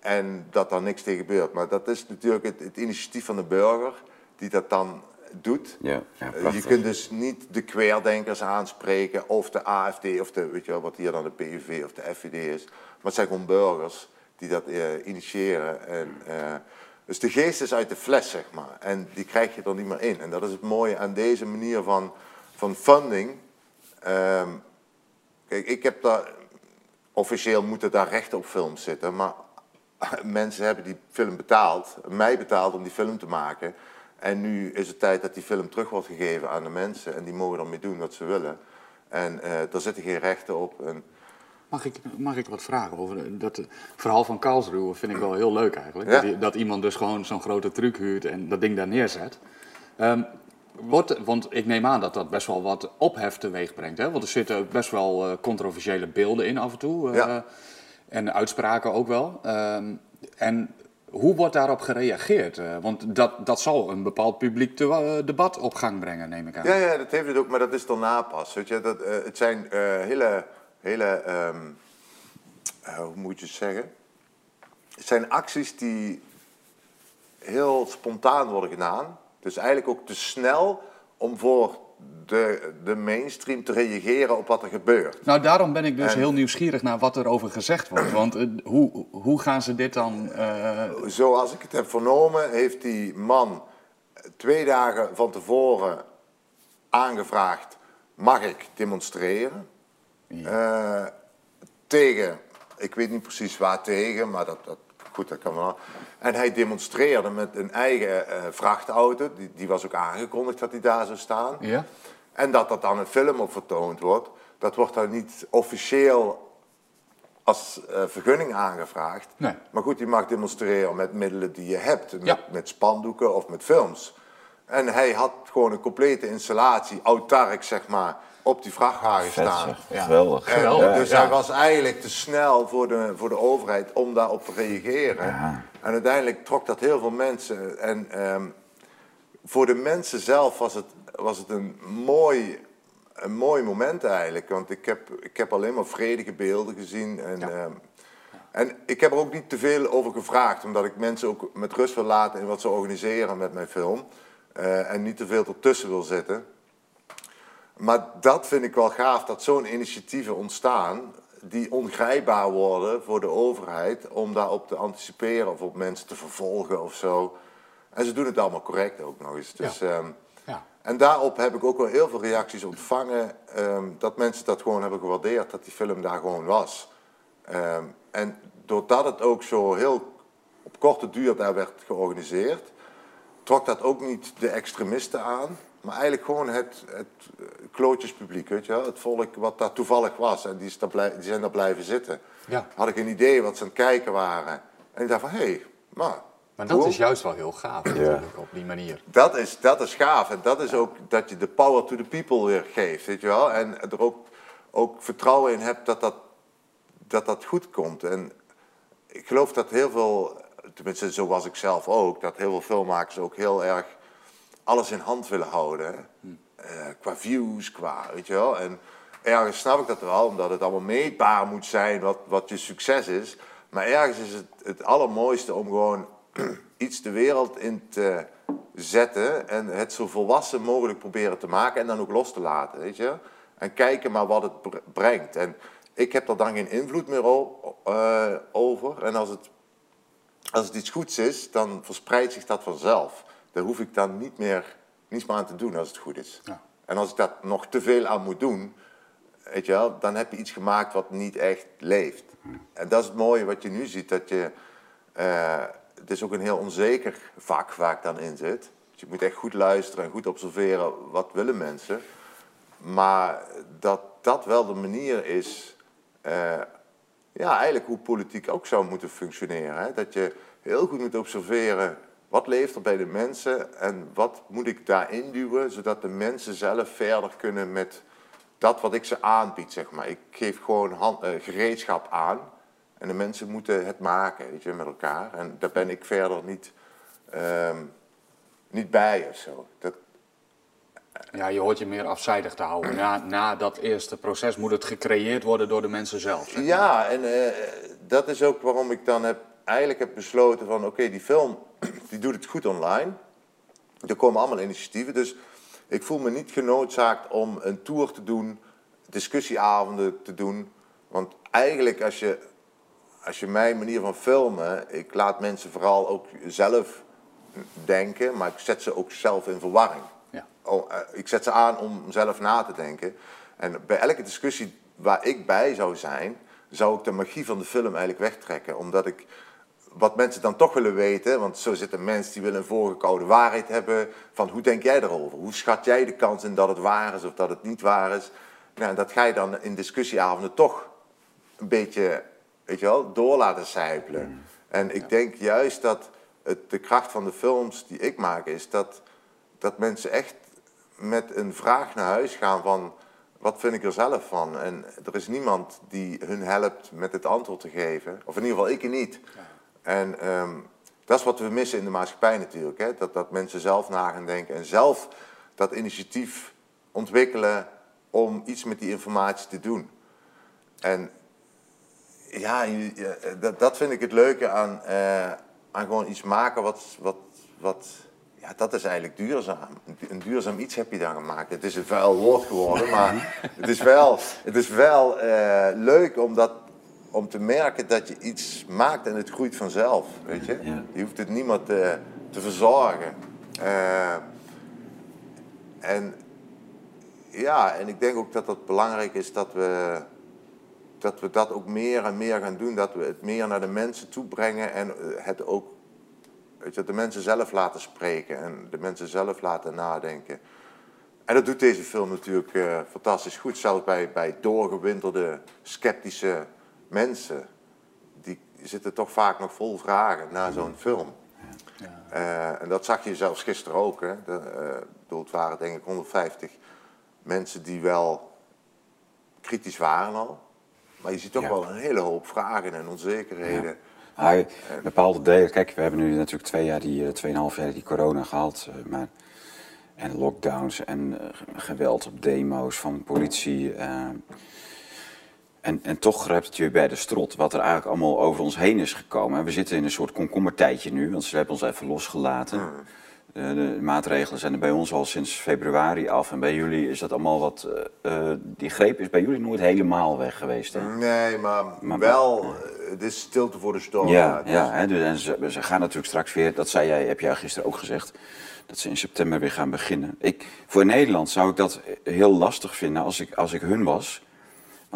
Speaker 4: en dat daar niks tegen gebeurt. Maar dat is natuurlijk het initiatief van de burger die dat dan doet.
Speaker 3: Ja, ja,
Speaker 4: Eh, je kunt dus niet de querdenkers aanspreken of de AFD of de, weet je wel, wat hier dan de PVV of de FVD is. Maar het zijn gewoon burgers die dat eh, initiëren. En, eh, dus de geest is uit de fles, zeg maar. En die krijg je er niet meer in. En dat is het mooie aan deze manier van, van funding. Ehm, kijk, ik heb daar... Officieel moeten daar rechten op films zitten, maar [LAUGHS] mensen hebben die film betaald, mij betaald om die film te maken. En nu is het tijd dat die film terug wordt gegeven aan de mensen en die mogen ermee doen wat ze willen. En eh daar zitten geen rechten op. En,
Speaker 1: Mag ik, mag ik wat vragen over dat eh, verhaal van Karlsruhe? Vind ik wel heel leuk eigenlijk.
Speaker 4: Ja.
Speaker 1: Dat, iemand dus gewoon zo'n grote truc huurt en dat ding daar neerzet. Ehm, wordt, want ik neem aan dat dat best wel wat ophef teweeg brengt. Hè? Want er zitten best wel eh, controversiële beelden in af en toe. eh,
Speaker 4: Ja.
Speaker 1: En uitspraken ook wel. Ehm, en hoe wordt daarop gereageerd? Eh, want dat, dat zal een bepaald publiek te- eh, debat op gang brengen, neem ik aan.
Speaker 4: Ja, ja, dat heeft het ook, maar dat is daarna pas. Weet je? Dat, eh, het zijn hele, hele ehm, eh, hoe moet je het zeggen? Het zijn acties die heel spontaan worden gedaan. Dus eigenlijk ook te snel om voor de, de mainstream te reageren op wat er gebeurt.
Speaker 1: Nou, daarom ben ik dus
Speaker 4: En-
Speaker 1: heel nieuwsgierig naar wat er over gezegd wordt. Want eh, hoe, hoe gaan ze dit dan... eh,
Speaker 4: Zoals ik het heb vernomen, heeft die man twee dagen van tevoren aangevraagd: mag ik demonstreren? Eh, tegen, ik weet niet precies waar tegen, maar dat, dat, goed, dat kan wel. En hij demonstreerde met een eigen eh, vrachtauto, die, die was ook aangekondigd dat hij daar zou staan.
Speaker 1: ja?
Speaker 4: En dat dat dan een film op vertoond wordt, dat wordt dan niet officieel als eh, vergunning aangevraagd.
Speaker 1: Nee.
Speaker 4: Maar goed, je mag demonstreren met middelen die je hebt. Met,
Speaker 1: Ja.
Speaker 4: met spandoeken of met films. En hij had gewoon een complete installatie, autark zeg maar, op die vrachtwagen
Speaker 3: Vet
Speaker 4: staan.
Speaker 1: Ja.
Speaker 3: geweldig.
Speaker 4: En,
Speaker 1: Geweldig.
Speaker 4: dus
Speaker 1: Ja.
Speaker 4: hij was eigenlijk te snel voor de, voor de overheid om daarop te reageren. En uiteindelijk trok dat heel veel mensen. En ehm, voor de mensen zelf was het, was het een, mooi, een mooi moment eigenlijk. Want ik heb, ik heb alleen maar vredige beelden gezien. En, ehm, en ik heb er ook niet te veel over gevraagd, omdat ik mensen ook met rust wil laten in wat ze organiseren met mijn film. Eh, en niet te veel ertussen wil zitten. Maar dat vind ik wel gaaf, dat zo'n initiatieven ontstaan die ongrijpbaar worden voor de overheid om daarop te anticiperen of op mensen te vervolgen of zo. En ze doen het allemaal correct ook nog eens. Dus, ehm,
Speaker 1: Ja.
Speaker 4: En daarop heb ik ook wel heel veel reacties ontvangen. ehm, dat mensen dat gewoon hebben gewaardeerd, dat die film daar gewoon was. Ehm, en doordat het ook zo heel op korte duur daar werd georganiseerd, trok dat ook niet de extremisten aan. Maar eigenlijk gewoon het, het eh, klootjespubliek, weet je wel? Het volk wat daar toevallig was. En die, is daar blij- die zijn daar blijven zitten.
Speaker 1: Ja.
Speaker 4: Had ik een idee wat ze aan het kijken waren. En ik dacht van, hé, hey, maar...
Speaker 1: Maar dat
Speaker 4: cool.
Speaker 1: is juist wel heel gaaf natuurlijk, op die manier.
Speaker 4: Dat is, dat is gaaf. En dat is ook dat je de power to the people weer geeft, weet je wel. En er ook, ook vertrouwen in hebt dat dat, dat dat goed komt. En ik geloof dat heel veel, tenminste zo was ik zelf ook, dat heel veel filmmakers ook heel erg alles in hand willen houden. Eh, qua views, qua, weet je wel. En ergens snap ik dat wel, omdat het allemaal meetbaar moet zijn wat, wat je succes is. Maar ergens is het het allermooiste om gewoon [CLEARS THROAT] iets de wereld in te zetten en het zo volwassen mogelijk proberen te maken en dan ook los te laten, weet je. En kijken maar wat het br- brengt. En ik heb er dan geen invloed meer eh, over. En als het, als het iets goeds is, dan verspreidt zich dat vanzelf. Daar hoef ik dan niet meer, niets meer aan te doen als het goed is. En als ik dat nog te veel aan moet doen, weet je wel, dan heb je iets gemaakt wat niet echt leeft. En dat is het mooie wat je nu ziet, dat je... eh, het is ook een heel onzeker vak waar ik dan in zit. Dus je moet echt goed luisteren en goed observeren wat willen mensen. Maar dat dat wel de manier is, eh, ja, eigenlijk hoe politiek ook zou moeten functioneren. Hè? Dat je heel goed moet observeren wat leeft er bij de mensen en wat moet ik daarin duwen, zodat de mensen zelf verder kunnen met dat wat ik ze aanbied, zeg maar. Ik geef gewoon hand, eh, gereedschap aan en de mensen moeten het maken, weet je, met elkaar. En daar ben ik verder niet, ehm, niet bij of zo. Dat,
Speaker 1: Ja, je hoort je meer afzijdig te houden. Na, na dat eerste proces moet het gecreëerd worden door de mensen zelf. zeg maar.
Speaker 4: Ja, en eh, dat is ook waarom ik dan heb, eigenlijk heb besloten van... oké, die film [CLEARS THROAT] die doet het goed online. Er komen allemaal initiatieven, dus ik voel me niet genoodzaakt om een tour te doen... discussieavonden te doen. Want eigenlijk als je, als je mijn manier van filmen... ik laat mensen vooral ook zelf denken... maar ik zet ze ook zelf in verwarring.
Speaker 1: Ja.
Speaker 4: Oh, eh, ik zet ze aan om zelf na te denken. En bij elke discussie waar ik bij zou zijn, zou ik de magie van de film eigenlijk wegtrekken. Omdat ik wat mensen dan toch willen weten, want zo zitten mensen die willen een voorgekoude waarheid hebben. Van hoe denk jij erover? Hoe schat jij de kans in dat het waar is of dat het niet waar is? Nou, dat ga je dan in discussieavonden toch een beetje, weet je wel, door laten sijpelen. En ik denk juist dat het, de kracht van de films die ik maak is dat, dat mensen echt met een vraag naar huis gaan van wat vind ik er zelf van? En er is niemand die hun helpt met het antwoord te geven. Of in ieder geval ik niet. En ehm, dat is wat we missen in de maatschappij natuurlijk. Hè? Dat, dat mensen zelf na gaan denken en zelf dat initiatief ontwikkelen om iets met die informatie te doen. En ja, dat, dat vind ik het leuke aan, eh, aan gewoon iets maken wat, wat, wat ja, dat is eigenlijk duurzaam. Een du- Een duurzaam iets heb je dan gemaakt. Het is een vuil woord geworden, maar [LAUGHS] het is wel, het is wel eh, leuk om, dat, om te merken dat je iets maakt en het groeit vanzelf. Weet je? Je hoeft het niemand eh, te verzorgen. Eh, en ja, en ik denk ook dat het belangrijk is dat we, dat we dat ook meer en meer gaan doen. Dat we het meer naar de mensen toe brengen en eh, het ook weet je, de mensen zelf laten spreken en de mensen zelf laten nadenken. En dat doet deze film natuurlijk fantastisch goed. Zelfs bij, bij doorgewinterde, sceptische mensen. Die zitten toch vaak nog vol vragen na zo'n film. Eh, en dat zag je zelfs gisteren ook. Hè. De, eh, het waren denk ik 150 mensen die wel kritisch waren al. Maar je ziet toch wel een hele hoop vragen en onzekerheden.
Speaker 3: Ah, bepaalde delen, kijk, we hebben nu natuurlijk twee jaar die, eh, tweeënhalf jaar die corona gehad. eh, maar, en lockdowns en geweld op demo's van politie. En, en toch grijpt het je bij de strot wat er eigenlijk allemaal over ons heen is gekomen. En we zitten in een soort komkommertijdje nu, want ze hebben ons even losgelaten. Eh, de maatregelen zijn er bij ons al sinds februari af. En bij jullie is dat allemaal wat. eh, eh, die greep is bij jullie nooit helemaal weg geweest. Hè?
Speaker 4: Nee, maar, wel, het is stilte voor de storm.
Speaker 3: Ja,
Speaker 4: dus-
Speaker 3: ja hè, dus, en ze, ze gaan natuurlijk straks weer, dat zei jij, heb jij gisteren ook gezegd, dat ze in september weer gaan beginnen. Ik, voor Nederland zou ik dat heel lastig vinden als ik, als ik hun was.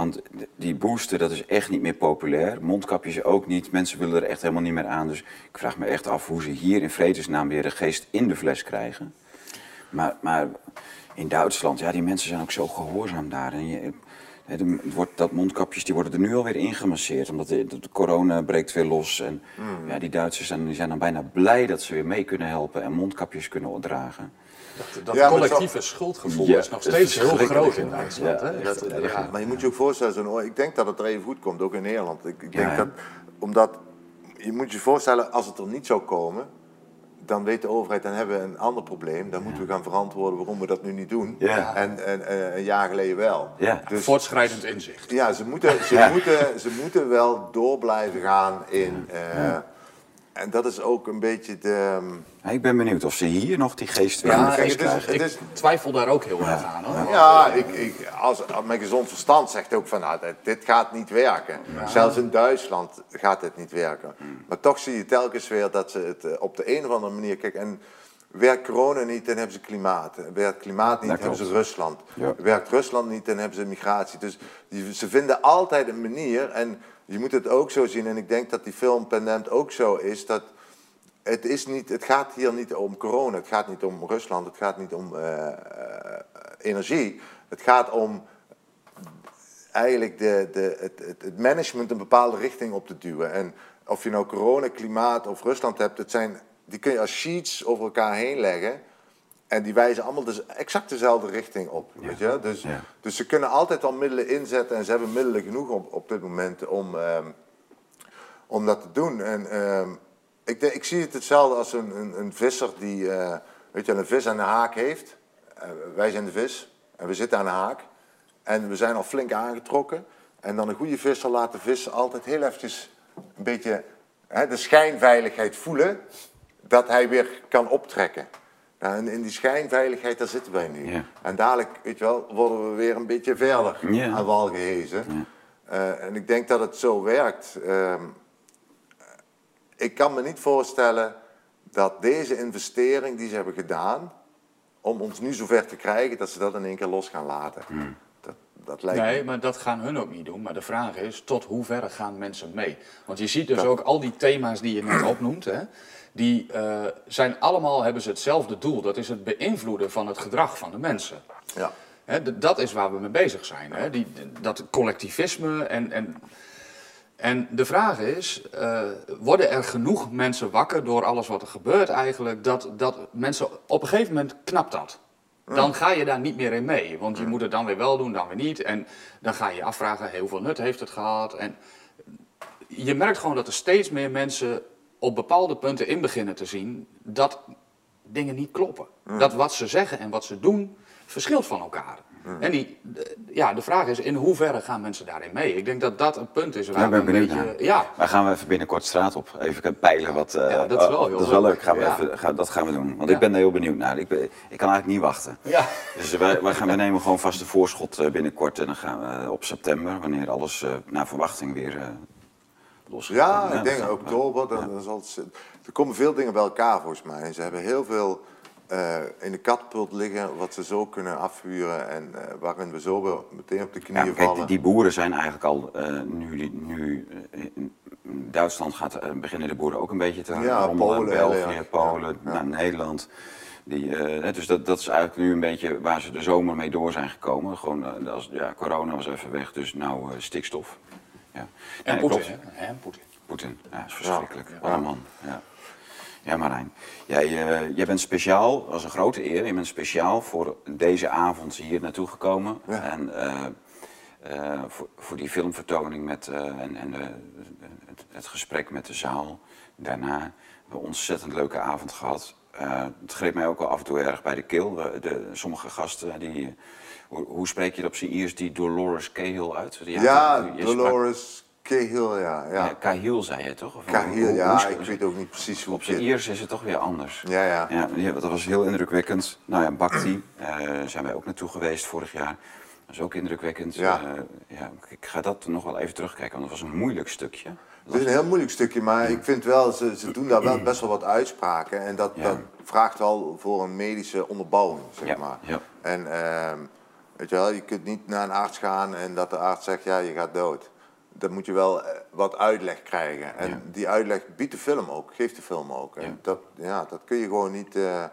Speaker 3: Want die booster, dat is echt niet meer populair. Mondkapjes ook niet. Mensen willen er echt helemaal niet meer aan. Dus ik vraag me echt af hoe ze hier in vredesnaam weer de geest in de fles krijgen. Maar, maar in Duitsland, ja, die mensen zijn ook zo gehoorzaam daar. En je, het wordt, dat mondkapjes die worden er nu alweer ingemasseerd. Omdat de, de corona breekt weer los. En
Speaker 1: Mm.
Speaker 3: ja, die Duitsers zijn, die zijn dan bijna blij dat ze weer mee kunnen helpen en mondkapjes kunnen dragen.
Speaker 1: Dat, dat
Speaker 4: Ja,
Speaker 1: collectieve
Speaker 4: zo-
Speaker 1: schuldgevoel
Speaker 3: Ja,
Speaker 1: is nog steeds
Speaker 3: is
Speaker 1: heel groot in. Duitsland.
Speaker 3: Ja,
Speaker 1: Dat.
Speaker 4: Maar je moet je ook voorstellen, zo'n oor- ik denk dat het er even goed komt, ook in Nederland. Ik, ik denk dat, omdat, je moet je voorstellen, als het er niet zou komen, dan weet de overheid, dan hebben we een ander probleem. Dan moeten we gaan verantwoorden waarom we dat nu niet doen.
Speaker 3: Ja.
Speaker 4: En, en, en een jaar geleden wel.
Speaker 3: Ja.
Speaker 4: Dus
Speaker 1: Voortschrijdend inzicht.
Speaker 4: ja, ze moeten, ze,
Speaker 3: Ja.
Speaker 4: moeten, ze moeten wel door blijven gaan in... eh, En dat is ook een beetje de...
Speaker 3: Ja, ik ben benieuwd of ze hier nog die geest weer
Speaker 1: Ja,
Speaker 3: in de
Speaker 4: kijk,
Speaker 3: geest
Speaker 4: het is-
Speaker 3: krijgen.
Speaker 1: Ik twijfel daar ook heel erg aan. Hoor.
Speaker 4: Ja, ik, ik, als, als mijn gezond verstand zegt ook van, nou, dit- gaat niet werken. Zelfs in Duitsland gaat dit niet werken. Maar toch zie je telkens weer dat ze het eh, op de een of andere manier... Kijk, en werkt corona niet, dan hebben ze klimaat. Werkt klimaat niet,
Speaker 3: Dat
Speaker 4: hebben ze. Rusland.
Speaker 3: Ja.
Speaker 4: Werkt Rusland niet, dan hebben ze migratie. Dus die, ze vinden altijd een manier. En je moet het ook zo zien, en ik denk dat die film Pendant ook zo is... dat het, is niet, het gaat hier niet om corona, het gaat niet om Rusland, het gaat niet om eh, eh, energie. Het gaat om eigenlijk de, de, het, het, management een bepaalde richting op te duwen. En of je nou corona, klimaat of Rusland hebt, het zijn, die kun je als sheets over elkaar heen leggen. En die wijzen allemaal dus exact dezelfde richting op. Weet je? Dus, dus ze kunnen altijd wel middelen inzetten en ze hebben middelen genoeg op, op dit moment om, ehm, om dat te doen. En ehm, ik, ik zie het hetzelfde als een, een, een visser die eh, weet je, een vis aan de haak heeft. Eh, wij zijn de vis en we zitten aan de haak. En we zijn al flink aangetrokken. En dan een goede visser laat de vis altijd heel eventjes een beetje hè, de schijnveiligheid voelen. Dat hij weer kan optrekken. Nou, en in die schijnveiligheid, daar zitten wij nu.
Speaker 3: Ja.
Speaker 4: En dadelijk, weet je wel, worden we weer een beetje verder
Speaker 3: Ja.
Speaker 4: aan wal gehezen. Eh, en ik denk dat het zo werkt. Ehm, ik kan me niet voorstellen dat deze investering die ze hebben gedaan, om ons nu zover te krijgen, dat ze dat in één keer los gaan laten. Dat, dat lijkt
Speaker 1: Nee,
Speaker 4: me.
Speaker 1: maar dat gaan hun ook niet doen. Maar de vraag is, tot hoeverre gaan mensen mee? Want je ziet dus
Speaker 4: Dat-
Speaker 1: ook al die thema's die je net opnoemt, hè, die eh, zijn allemaal, hebben ze hetzelfde doel. Dat is het beïnvloeden van het gedrag van de mensen.
Speaker 4: Ja.
Speaker 1: Dat is waar we mee bezig zijn. Die, dat collectivisme en, en, en de vraag is, eh, worden er genoeg mensen wakker door alles wat er gebeurt eigenlijk, dat, dat mensen op een gegeven moment knapt dat. Dan ga je daar niet meer in mee, want je moet het dan weer wel doen, dan weer niet. En dan ga je je afvragen, heel veel nut heeft het gehad. En je merkt gewoon dat er steeds meer mensen op bepaalde punten in beginnen te zien dat dingen niet kloppen. Dat wat ze zeggen en wat ze doen verschilt van elkaar. En die, de- ja, de vraag is, in hoeverre gaan mensen daarin mee? Ik denk dat dat een punt is waar
Speaker 3: Daar ben
Speaker 1: we een beetje... Ja,
Speaker 3: Maar gaan we even binnenkort straat op. Even peilen wat... eh,
Speaker 1: Ja, dat is wel
Speaker 3: oh,
Speaker 1: heel
Speaker 3: dat is wel
Speaker 1: leuk.
Speaker 3: Gaan we
Speaker 1: Ja.
Speaker 3: even, ga- dat gaan we doen. Want
Speaker 1: Ja.
Speaker 3: ik ben er heel benieuwd naar. Ik, ben- ik kan eigenlijk niet wachten.
Speaker 1: ja.
Speaker 3: Dus wij, wij, gaan, wij nemen gewoon vast een voorschot eh, binnenkort. En dan gaan we eh, op september, wanneer alles eh, naar verwachting weer eh
Speaker 4: Ja, ik denk oktober. Dan, dan zal het, er komen veel dingen bij elkaar volgens mij. En ze hebben heel veel eh, in de katpult liggen wat ze zo kunnen afvuren. En eh, waarin we zo weer meteen op de
Speaker 3: Ja,
Speaker 4: knieën
Speaker 3: kijk, die,
Speaker 4: vallen.
Speaker 3: die boeren zijn eigenlijk al, eh, nu, nu in Duitsland gaat, beginnen de boeren ook een beetje te
Speaker 4: Ja,
Speaker 3: rommelen.
Speaker 4: Polen,
Speaker 3: België. Polen,
Speaker 4: Ja, ja.
Speaker 3: naar Nederland. Die, dus dat, dat is eigenlijk nu een beetje waar ze de zomer mee door zijn gekomen. Gewoon, als, ja, corona was even weg, dus nou stikstof. Ja.
Speaker 1: En
Speaker 3: Nee,
Speaker 1: Poetin, hè? Poetin.
Speaker 3: Poetin, ja, dat is verschrikkelijk.
Speaker 1: Ja.
Speaker 3: Wat een man. Ja, ja Marijn. Jij, eh, jij bent speciaal, dat was een grote eer, je bent speciaal voor deze avond hier naartoe gekomen.
Speaker 4: Ja.
Speaker 3: En eh, eh, voor, voor die filmvertoning met, en, en het, het gesprek met de zaal daarna. We hebben een ontzettend leuke avond gehad. Eh, het greep mij ook wel af en toe erg bij de keel. De, de- sommige gasten, die, hoe, hoe spreek je dat op zijn Iers, die Dolores Cahill uit? Die had-
Speaker 4: ja,
Speaker 3: je sprak-
Speaker 4: Dolores Cahill, ja. ja.
Speaker 3: Ja, Cahill zei je toch? Of
Speaker 4: Cahill,
Speaker 3: hoe-
Speaker 4: ja,
Speaker 3: hoe-
Speaker 4: ik weet ook niet precies hoe
Speaker 3: Op zijn Iers is het toch weer anders.
Speaker 4: Ja, ja.
Speaker 3: ja dat was heel indrukwekkend. Nou ja, Bhakti, eh zijn wij ook naartoe geweest vorig jaar. Dat is ook indrukwekkend.
Speaker 4: Ja.
Speaker 3: Eh, ja, ik ga dat nog wel even terugkijken, want dat was een moeilijk stukje.
Speaker 4: Het is een heel moeilijk stukje, maar ik vind wel, ze, ze doen daar wel best wel wat uitspraken. En dat,
Speaker 3: Ja.
Speaker 4: dat vraagt wel voor een medische onderbouwing, zeg maar.
Speaker 3: ja.
Speaker 4: En ehm, weet je wel, je kunt niet naar een arts gaan en dat de arts zegt, ja, je gaat dood. Dan moet je wel eh, wat uitleg krijgen. En
Speaker 3: Ja.
Speaker 4: die uitleg biedt de film ook, geeft de film ook. En dat, ja, dat kun je gewoon niet, eh,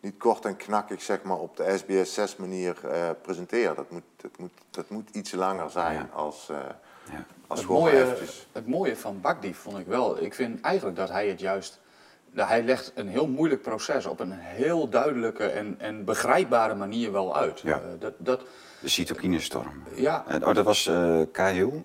Speaker 4: niet kort en knakkig, zeg maar, op de SBS 6 manier eh, presenteren. Dat moet, dat, moet, dat moet iets langer zijn als, eh als
Speaker 1: Het
Speaker 4: gewoon
Speaker 1: mooie,
Speaker 4: eventjes...
Speaker 1: het mooie van Bakdi vond ik wel. Ik vind eigenlijk dat hij het juist. Dat Hij legt een heel moeilijk proces op een heel duidelijke en, en begrijpbare manier wel uit.
Speaker 3: Ja.
Speaker 1: Eh, dat, dat,
Speaker 3: De cytokinestorm.
Speaker 1: Ja.
Speaker 3: Eh, oh, dat was eh Cahill.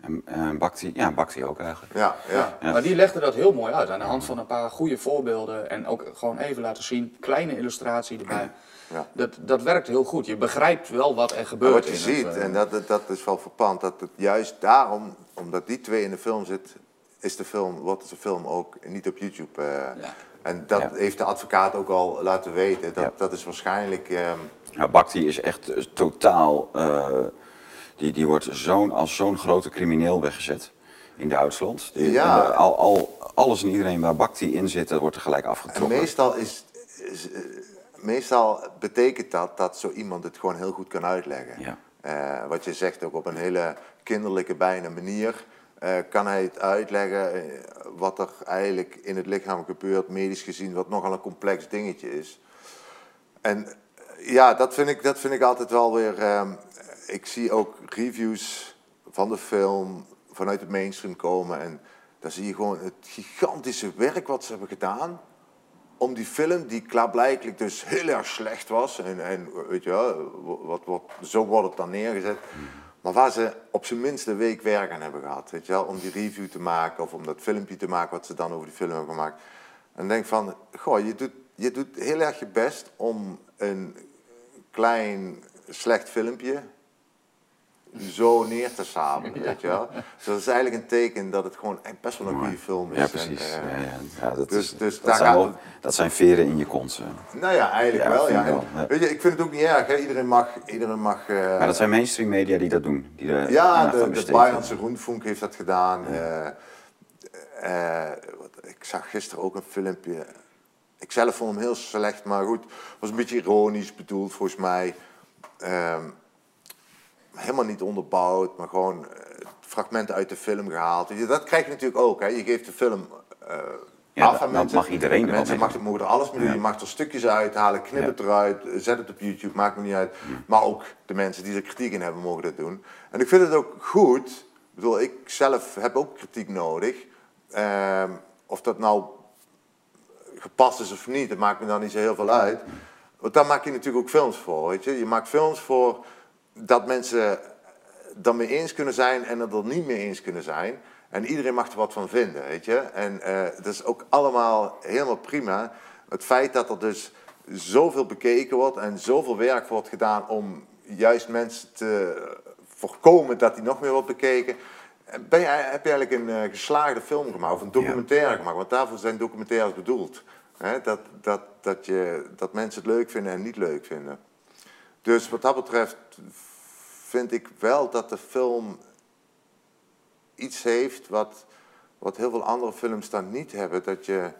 Speaker 3: En, en Bhakti, ja, Bhakti ook eigenlijk.
Speaker 4: Ja, ja.
Speaker 1: Maar die legde dat heel mooi uit aan de hand van een paar goede voorbeelden. En ook gewoon even laten zien, kleine illustratie erbij.
Speaker 4: Ja.
Speaker 1: Dat, dat werkt heel goed. Je begrijpt wel wat er
Speaker 4: Maar
Speaker 1: gebeurt.
Speaker 4: wat je
Speaker 1: in
Speaker 4: ziet,
Speaker 1: het,
Speaker 4: en dat, dat, dat is wel verpand, dat het juist daarom, omdat die twee in de film zit, is de film, wordt de film ook niet op YouTube. eh, En dat
Speaker 3: Ja.
Speaker 4: heeft de advocaat ook al laten weten. Dat, dat is waarschijnlijk. ehm,
Speaker 3: Nou, Bhakti is echt eh, totaal. eh, die, die wordt zo'n, als zo'n grote crimineel weggezet in Duitsland. Die-
Speaker 4: Ja.
Speaker 3: al, al, alles en iedereen waar Bhakti in zit, dat wordt er gelijk
Speaker 4: en
Speaker 3: afgetrokken.
Speaker 4: meestal, is, is, meestal betekent dat dat zo iemand het gewoon heel goed kan uitleggen.
Speaker 3: Ja.
Speaker 4: Wat je zegt ook op een hele kinderlijke, bijna manier. Eh, kan hij het uitleggen eh, wat er eigenlijk in het lichaam gebeurt, medisch gezien, wat nogal een complex dingetje is. En eh, ja, dat vind ik, dat vind ik altijd wel weer. ehm, ik zie ook reviews van de film vanuit het mainstream komen. En dan zie je gewoon het gigantische werk wat ze hebben gedaan. Om die film, die klaarblijkelijk dus heel erg slecht was. En, en weet je wel, wat, wat, zo wordt het dan neergezet. Maar waar ze op zijn minst een week werk aan hebben gehad. Weet je wel, om die review te maken of om dat filmpje te maken wat ze dan over die film hebben gemaakt. En denk van, goh, je doet, je doet heel erg je best om een klein slecht filmpje zo neer te samen, weet je wel. Dus dat is eigenlijk een teken dat het gewoon best wel een goede film is.
Speaker 3: Ja, precies.
Speaker 4: eh,
Speaker 3: ja, ja. Ja, dat,
Speaker 4: dus,
Speaker 3: is,
Speaker 4: dus
Speaker 3: dat, zijn wel- dat zijn veren in je kont.
Speaker 4: Nou ja, eigenlijk wel. Ja.
Speaker 3: wel,
Speaker 4: En. Weet je, ik vind het ook niet erg. Hè. Iedereen mag... Iedereen mag eh,
Speaker 3: Maar dat zijn mainstream media die dat doen. Die
Speaker 4: ja, de, de. Bayernse Rundfunk heeft dat gedaan. Eh, ik zag gisteren ook een filmpje. Ik zelf vond hem heel slecht, maar goed. Het was een beetje ironisch bedoeld, volgens mij. Ehm, helemaal niet onderbouwd, maar gewoon eh, fragmenten uit de film gehaald. Dat krijg je natuurlijk ook. Hè. Je geeft de film eh
Speaker 3: Ja,
Speaker 4: af aan
Speaker 3: dat
Speaker 4: mensen.
Speaker 3: mag iedereen er
Speaker 4: Mensen mag, mogen er alles mee doen.
Speaker 3: Ja.
Speaker 4: Je mag er stukjes uithalen, knip het eruit, zet het op YouTube, maakt me niet uit. Maar ook de mensen die er kritiek in hebben, mogen dat doen. En ik vind het ook goed. Ik bedoel, ik zelf heb ook kritiek nodig. Ehm, of dat nou gepast is of niet, dat maakt me dan niet zo heel veel uit. Want daar maak je natuurlijk ook films voor, weet je. Je maakt films voor dat mensen dan mee eens kunnen zijn en het er niet mee eens kunnen zijn. En iedereen mag er wat van vinden, weet je. En eh, dat is ook allemaal helemaal prima. Het feit dat er dus zoveel bekeken wordt en zoveel werk wordt gedaan om juist mensen te voorkomen dat die nog meer wordt bekeken. Ben je, heb je eigenlijk een eh, geslaagde film gemaakt of een documentaire gemaakt? Want daarvoor zijn documentaires bedoeld. Hè? Dat, dat, dat, je, dat mensen het leuk vinden en niet leuk vinden. Dus wat dat betreft vind ik wel dat de film iets heeft wat, wat heel veel andere films dan niet hebben. Dat je,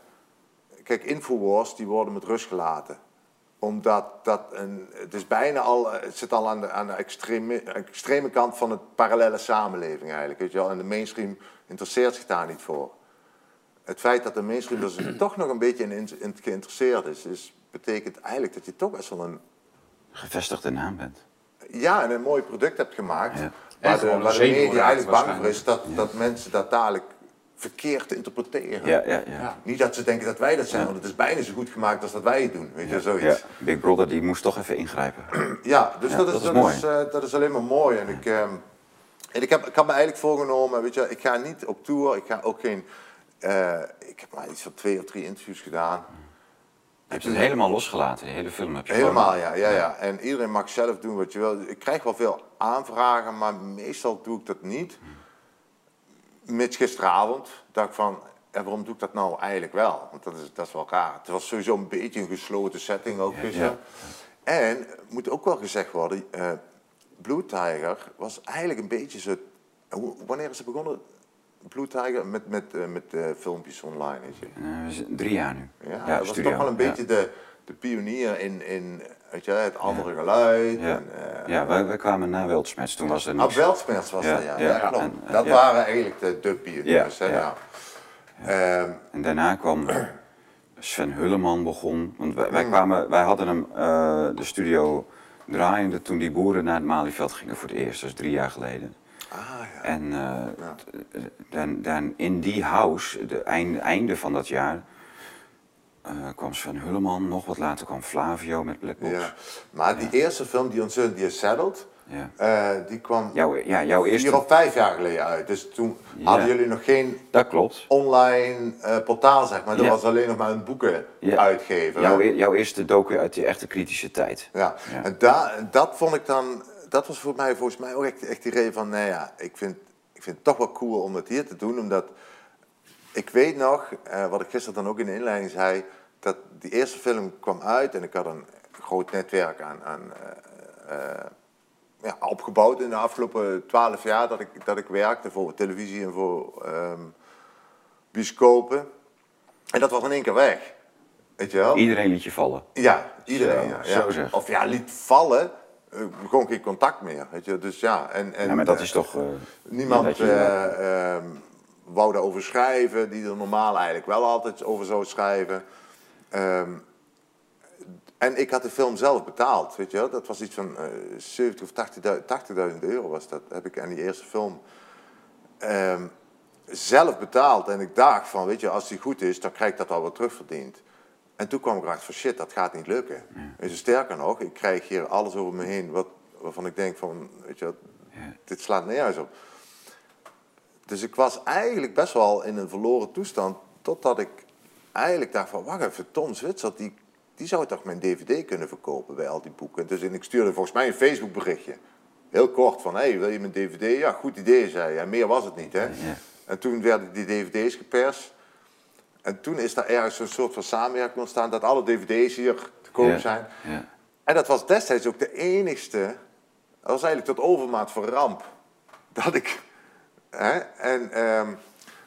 Speaker 4: kijk, Infowars die worden met rust gelaten. Omdat dat een, het is bijna al, het zit al aan de, aan de extreme, extreme kant van het parallele samenleving eigenlijk. Weet je wel? En de mainstream interesseert zich daar niet voor. Het feit dat de mainstream er [CLEARS THROAT] toch nog een beetje in, in, in geïnteresseerd is, is, betekent eigenlijk dat je toch best wel een
Speaker 3: Gevestigde naam bent.
Speaker 4: Ja, en een mooi product hebt gemaakt.
Speaker 3: Ja.
Speaker 4: Waar de, waar de media eigenlijk bang voor is dat, dat mensen dat dadelijk verkeerd interpreteren.
Speaker 3: Ja, ja, ja.
Speaker 4: Niet dat ze denken dat wij dat zijn, want het is bijna zo goed gemaakt als dat wij het doen. Weet je,
Speaker 3: Ja,
Speaker 4: zoiets.
Speaker 3: Big Brother die moest toch even ingrijpen. [CLEARS THROAT]
Speaker 4: Ja, dus
Speaker 3: Ja,
Speaker 4: dat, is,
Speaker 3: dat is
Speaker 4: dat,
Speaker 3: mooi.
Speaker 4: is, eh, dat is alleen maar mooi. En ik, ehm, en ik, heb, ik had me eigenlijk voorgenomen, weet je, ik ga niet op tour, ik ga ook geen. eh, ik heb maar iets van twee of drie interviews gedaan.
Speaker 3: Je hebt het helemaal losgelaten, de hele film heb je
Speaker 4: Helemaal,
Speaker 3: gewoon-
Speaker 4: ja, ja, ja. En iedereen mag zelf doen wat je wil. Ik krijg wel veel aanvragen, maar meestal doe ik dat niet. Mitch gisteravond dacht ik van, ja, waarom doe ik dat nou eigenlijk wel? Want dat is, dat is wel raar. Het was sowieso een beetje een gesloten setting ook gisteren. En, moet ook wel gezegd worden, eh Blue Tiger was eigenlijk een beetje zo... Wanneer is het begonnen? Blue met, met, eh, met eh, filmpjes online, weet je?
Speaker 3: Eh, drie jaar nu.
Speaker 4: Ja,
Speaker 3: Ja,
Speaker 4: dat was
Speaker 3: studio,
Speaker 4: toch wel een
Speaker 3: ja.
Speaker 4: beetje de, de pionier in, in weet je, het andere geluid.
Speaker 3: Ja,
Speaker 4: En,
Speaker 3: ja wij, wij kwamen na Wildsmets, toen was er
Speaker 4: Ah,
Speaker 3: niks.
Speaker 4: Weltsmets was dat, ja. ja, klopt.
Speaker 3: en-
Speaker 4: dat waren eigenlijk de, de pioniers.
Speaker 3: Ja,
Speaker 4: hè,
Speaker 3: ja.
Speaker 4: ja. Ehm,
Speaker 3: En daarna kwam [CLEARS THROAT] Sven Hulleman begon. Want wij, wij, kwamen, wij hadden hem de studio draaiende toen die boeren naar het Malieveld gingen voor het eerst. Dat is drie jaar geleden.
Speaker 4: Ah, ja.
Speaker 3: En eh, dan, dan in die house, de einde, einde van dat jaar, eh, kwam Sven Hulleman. Nog wat later kwam Flavio met Black Box.
Speaker 4: ja. Maar die eerste film, die Uncertain die is Settled,
Speaker 3: Ja.
Speaker 4: eh, die kwam
Speaker 3: Jouw, ja, jouw eerste...
Speaker 4: vier of vijf jaar geleden uit. Dus toen
Speaker 3: Ja.
Speaker 4: hadden jullie nog geen
Speaker 3: Dat klopt.
Speaker 4: online eh, portaal, zeg maar. Dat
Speaker 3: Ja.
Speaker 4: was alleen nog maar een boeken uitgeven.
Speaker 3: Jouw, e- jouw eerste docu uit die echte kritische tijd.
Speaker 4: Ja,
Speaker 3: Ja.
Speaker 4: en da, dat vond ik dan, dat was voor mij volgens mij ook echt, echt die reden van, nou ja, ik vind, ik vind het toch wel cool om het hier te doen, omdat ik weet nog, eh, wat ik gisteren dan ook in de inleiding zei, dat die eerste film kwam uit en ik had een groot netwerk aan, aan eh, eh, ja, opgebouwd in de afgelopen twaalf jaar dat ik, dat ik werkte voor televisie en voor ehm bioscopen. En dat was in één keer weg. Weet je wel?
Speaker 3: Iedereen liet je vallen.
Speaker 4: Ja, iedereen.
Speaker 3: Zo,
Speaker 4: ja, ja.
Speaker 3: zo zeg.
Speaker 4: Of ja, liet vallen, gewoon geen contact meer. Weet je? Dus ja, en, en,
Speaker 3: Ja, maar dat
Speaker 4: eh,
Speaker 3: is toch... eh,
Speaker 4: Niemand
Speaker 3: je-
Speaker 4: eh, wou daarover schrijven, die er normaal eigenlijk wel altijd over zou schrijven. Ehm, en ik had de film zelf betaald, weet je wel. Dat was iets van eh 70 of 80.000 80.000 euro was dat. Heb ik aan die eerste film ehm, zelf betaald. En ik dacht van, weet je, als die goed is, dan krijg ik dat al wat terugverdiend. En toen kwam ik erachter van, shit, dat gaat niet lukken. Weet je, sterker nog, ik krijg hier alles over me heen wat, waarvan ik denk van, weet je, wat, dit slaat nergens op. Dus ik was eigenlijk best wel in een verloren toestand, totdat ik eigenlijk dacht van, wacht even, Tom Zwitser, die, die zou toch mijn dvd kunnen verkopen bij al die boeken. Dus en ik stuurde volgens mij een Facebook berichtje. Heel kort van, hey, wil je mijn dvd? Ja, goed idee, zei hij. En meer was het niet, hè. En toen werden die dvd's geperst. En toen is daar ergens een soort van samenwerking ontstaan dat alle dvd's hier te koop
Speaker 3: Ja,
Speaker 4: zijn.
Speaker 3: ja.
Speaker 4: En dat was destijds ook de enigste, dat was eigenlijk tot overmaat van ramp, dat ik, hè, en, ehm,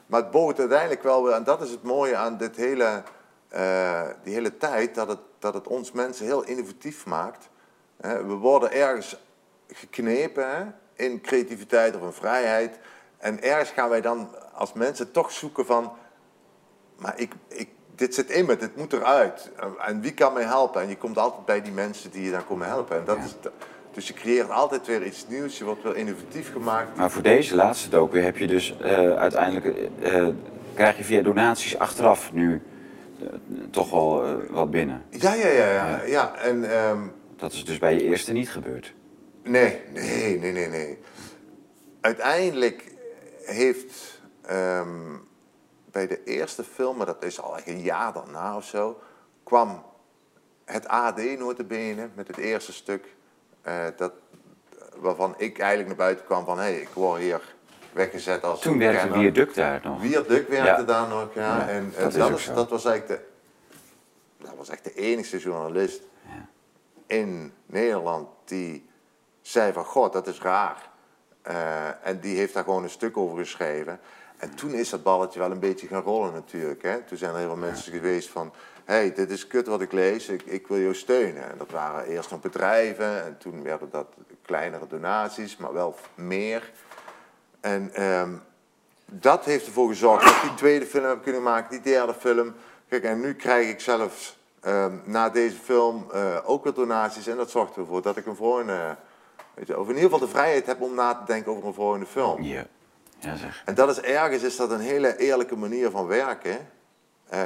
Speaker 4: maar het bood uiteindelijk wel weer, en dat is het mooie aan dit hele, eh, die hele tijd, dat het, dat het ons mensen heel innovatief maakt. Hè. We worden ergens geknepen hè, in creativiteit of in vrijheid. En ergens gaan wij dan als mensen toch zoeken van, maar ik, ik, dit zit in me, dit moet eruit. En wie kan mij helpen? En je komt altijd bij die mensen die je dan komen helpen. En dat is, dus je creëert altijd weer iets nieuws, je wordt weer innovatief gemaakt.
Speaker 3: Maar voor deze laatste docu heb je dus eh, uiteindelijk... eh, krijg je via donaties achteraf nu eh, toch wel eh, wat binnen.
Speaker 4: Ja, ja, ja. ja. ja en, ehm,
Speaker 3: Dat is dus bij je eerste niet gebeurd.
Speaker 4: Nee, nee, nee, nee, nee. Uiteindelijk heeft ehm, bij de eerste film, maar dat is al een jaar daarna of zo, kwam het AD notabene met het eerste stuk. eh, dat, waarvan ik eigenlijk naar buiten kwam van, hé, hey, ik word hier weggezet als
Speaker 3: Toen werkte. Viaduct daar nog.
Speaker 4: Viaduct werkte
Speaker 3: Ja.
Speaker 4: daar nog, ja.
Speaker 3: Ja,
Speaker 4: en eh,
Speaker 3: dat
Speaker 4: dat,
Speaker 3: is
Speaker 4: was eigenlijk de, dat was echt de enige journalist in Nederland die zei van, god, dat is raar. Eh, en die heeft daar gewoon een stuk over geschreven. En toen is dat balletje wel een beetje gaan rollen natuurlijk. Hè? Toen zijn er heel veel mensen geweest van... hé, hey, dit is kut wat ik lees, ik, ik wil jou steunen. En dat waren eerst nog bedrijven en toen werden dat kleinere donaties, maar wel meer. En ehm, dat heeft ervoor gezorgd dat ik die tweede film heb kunnen maken, die derde film. Kijk, en nu krijg ik zelfs ehm, na deze film eh, ook weer donaties. En dat zorgt ervoor dat ik een volgende, weet je, of in ieder geval de vrijheid heb om na te denken over een volgende film.
Speaker 3: Ja. Ja, zeg.
Speaker 4: En dat is ergens is dat een hele eerlijke manier van werken. Eh,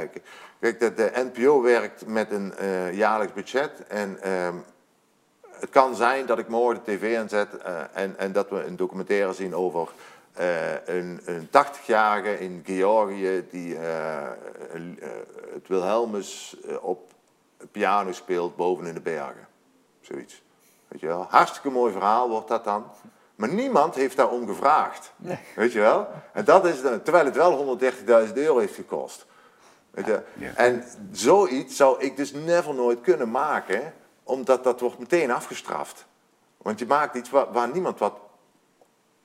Speaker 4: Kijk, de, de NPO werkt met een eh, jaarlijks budget. En ehm, het kan zijn dat ik morgen de tv aanzet eh, en, en dat we een documentaire zien over een, een 80-jarige in Georgië die het Wilhelmus op piano speelt boven in de bergen. Zoiets. Weet je wel? Hartstikke mooi verhaal wordt dat dan. Maar niemand heeft daarom gevraagd. Weet je wel? En dat is, terwijl het wel 130.000 euro heeft gekost. Weet je? En zoiets zou ik dus never nooit kunnen maken, omdat dat wordt meteen afgestraft. Want je maakt iets waar, waar niemand wat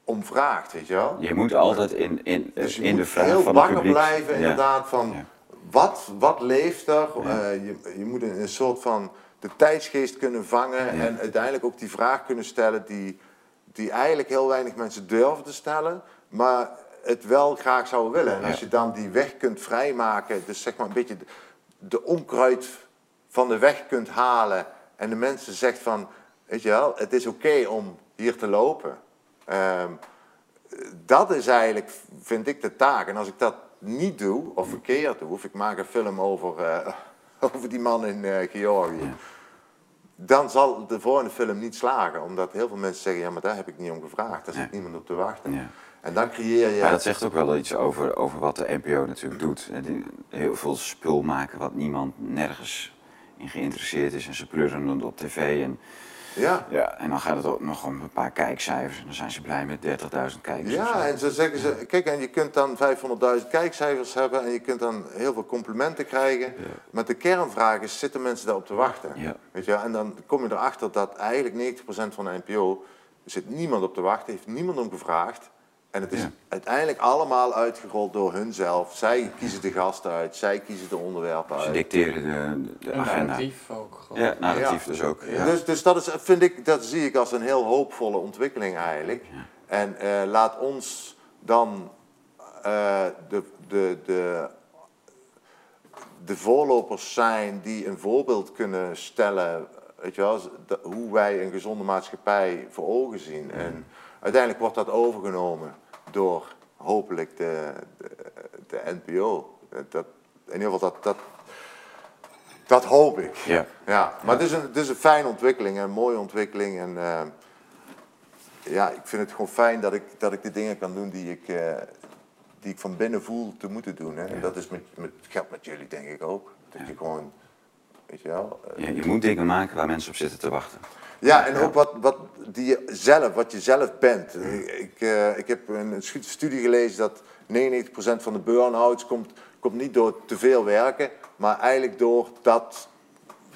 Speaker 4: om vraagt, weet je wel?
Speaker 3: Je moet altijd in, in,
Speaker 4: Dus je
Speaker 3: in de vraag
Speaker 4: heel
Speaker 3: van het publiek.
Speaker 4: blijven,
Speaker 3: Ja.
Speaker 4: inderdaad, van wat, wat leeft er? Eh, je, je moet een, een soort van de tijdsgeest kunnen vangen en uiteindelijk ook die vraag kunnen stellen die, die eigenlijk heel weinig mensen durven te stellen, maar het wel graag zouden willen. En als je dan die weg kunt vrijmaken, dus zeg maar een beetje de, onkruid van de weg kunt halen en de mensen zegt van, weet je wel, het is oké om hier te lopen. Ehm, dat is eigenlijk, vind ik, de taak. En als ik dat niet doe, of verkeerd doe, of ik maak een film over, eh, [LAUGHS] over die man in eh, Georgië, dan zal de volgende film niet slagen. Omdat heel veel mensen zeggen, ja, maar daar heb ik niet om gevraagd. Daar zit niemand op te wachten. En dan creëer je...
Speaker 3: Maar dat zegt ook wel iets over, over wat de NPO natuurlijk doet. Heel veel spul maken wat niemand nergens in geïnteresseerd is. En ze pleuren het op tv. En,
Speaker 4: Ja.
Speaker 3: ja, en dan gaat het ook nog om een paar kijkcijfers. En dan zijn ze blij met 30.000 kijkers.
Speaker 4: Ja, en zo zeggen ze, kijk, en je kunt dan 500.000 kijkcijfers hebben en je kunt dan heel veel complimenten krijgen. Maar de kernvraag is, zitten mensen daarop te wachten?
Speaker 3: Ja.
Speaker 4: Weet je, en dan kom je erachter dat eigenlijk 90% van de NPO zit niemand op te wachten, heeft niemand om gevraagd. En het is uiteindelijk allemaal uitgerold door hunzelf. Zij kiezen de gasten uit, zij kiezen de onderwerpen
Speaker 3: Ze
Speaker 4: uit.
Speaker 3: dicteren de, de
Speaker 1: En
Speaker 3: agenda.
Speaker 1: narratief ook gewoon.
Speaker 3: Ja, narratief
Speaker 4: Ja.
Speaker 3: dus ook. Ja.
Speaker 4: Dus, dus dat, is, vind ik, dat zie ik als een heel hoopvolle ontwikkeling eigenlijk. En eh, laat ons dan eh, de, de, de, de voorlopers zijn die een voorbeeld kunnen stellen. Weet je wel, hoe wij een gezonde maatschappij voor ogen zien. En uiteindelijk wordt dat overgenomen door hopelijk de, de, de NPO. Dat, in ieder geval dat, dat, dat hoop ik.
Speaker 3: Ja.
Speaker 4: Ja, maar het is een, het is een fijne ontwikkeling, een mooie ontwikkeling. En eh, ja, ik vind het gewoon fijn dat ik, dat ik de dingen kan doen die ik, eh, die ik van binnen voel te moeten doen. Hè. En dat is met, met, geldt met jullie denk ik ook. Dat je gewoon, weet je wel...
Speaker 3: Je, je moet dingen maken waar mensen op zitten te wachten.
Speaker 4: ja, en ook wat, wat, die je zelf, wat je zelf bent. Ik, eh, ik heb een een stu- studie gelezen dat 99% van de burn-outs komt, komt niet door te veel werken, maar eigenlijk door dat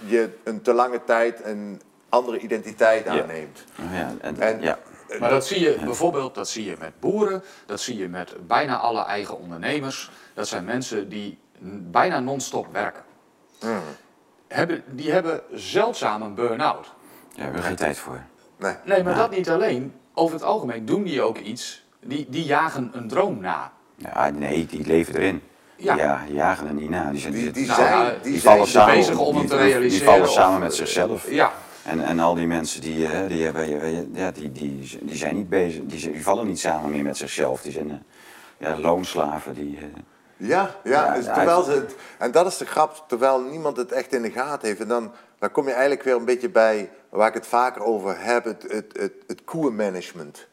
Speaker 4: je een te lange tijd een andere identiteit aanneemt.
Speaker 3: Oh ja, en,
Speaker 4: En-
Speaker 3: ja.
Speaker 1: Maar dat zie je bijvoorbeeld dat zie je met boeren, dat zie je met bijna alle eigen ondernemers. Dat zijn mensen die bijna non-stop werken. Hebben, die hebben zeldzaam een burn-out.
Speaker 3: Daar hebben we geen tijd voor.
Speaker 4: Nee.
Speaker 1: Nee, maar dat niet alleen. Over het algemeen doen die ook iets. Die, die jagen een droom na.
Speaker 3: Ja, nee, die leven erin.
Speaker 1: Ja.
Speaker 3: Ja, die jagen er niet na. Die, zijn,
Speaker 4: Die- die
Speaker 1: Nou,
Speaker 4: zijn, die
Speaker 1: die
Speaker 4: zijn
Speaker 3: vallen samen,
Speaker 1: bezig om het
Speaker 3: die-
Speaker 1: te realiseren
Speaker 3: Die vallen
Speaker 1: of,
Speaker 3: samen met
Speaker 1: eh,
Speaker 3: zichzelf.
Speaker 1: ja.
Speaker 3: En, en al die mensen die, eh, die, hebben, ja, die, die, die zijn niet bezig, die, vallen niet samen meer met zichzelf. Die zijn eh, ja, loonslaven. Die, eh,
Speaker 4: Ja, ja,
Speaker 3: Ja,
Speaker 4: dus
Speaker 3: ja,
Speaker 4: terwijl
Speaker 3: het-
Speaker 4: ze het, en dat is de grap, terwijl niemand het echt in de gaten heeft. En dan, dan kom je eigenlijk weer een beetje bij waar ik het vaker over heb, het, het, het, het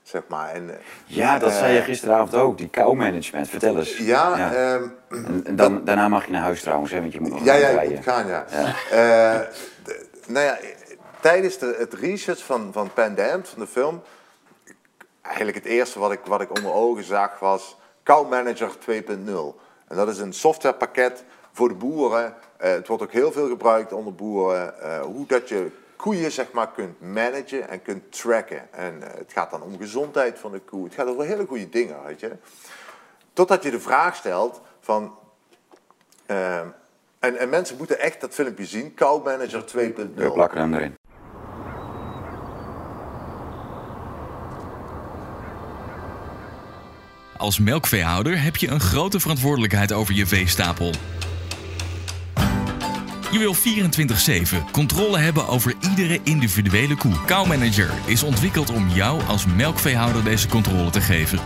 Speaker 4: zeg maar. En, eh,
Speaker 3: ja, dat
Speaker 4: eh,
Speaker 3: zei je gisteravond ook, die kou-management. Vertel eens.
Speaker 4: Ja, ehm,
Speaker 3: en, en dan, daarna mag je naar huis trouwens, hè, want je moet nog
Speaker 4: Ja, ja,
Speaker 3: rijden.
Speaker 4: moet gaan, ja. Eh, d- nou ja, tijdens de, het research van, van Pandemic, van de film, eigenlijk het eerste wat ik, wat ik onder ogen zag was Cow Manager 2.0. En dat is een softwarepakket voor de boeren. Eh, het wordt ook heel veel gebruikt onder boeren. eh, hoe dat je koeien zeg maar kunt managen en kunt tracken. En eh, het gaat dan om gezondheid van de koe. Het gaat over hele goede dingen, weet je. Totdat je de vraag stelt van... ehm, en, en mensen moeten echt dat filmpje zien. Cow Manager 2.0.
Speaker 3: We plakken hem erin.
Speaker 13: Als melkveehouder heb je een grote verantwoordelijkheid over je veestapel. Je wil 24-7 controle hebben over iedere individuele koe. Cow Manager is ontwikkeld om jou als melkveehouder deze controle te geven.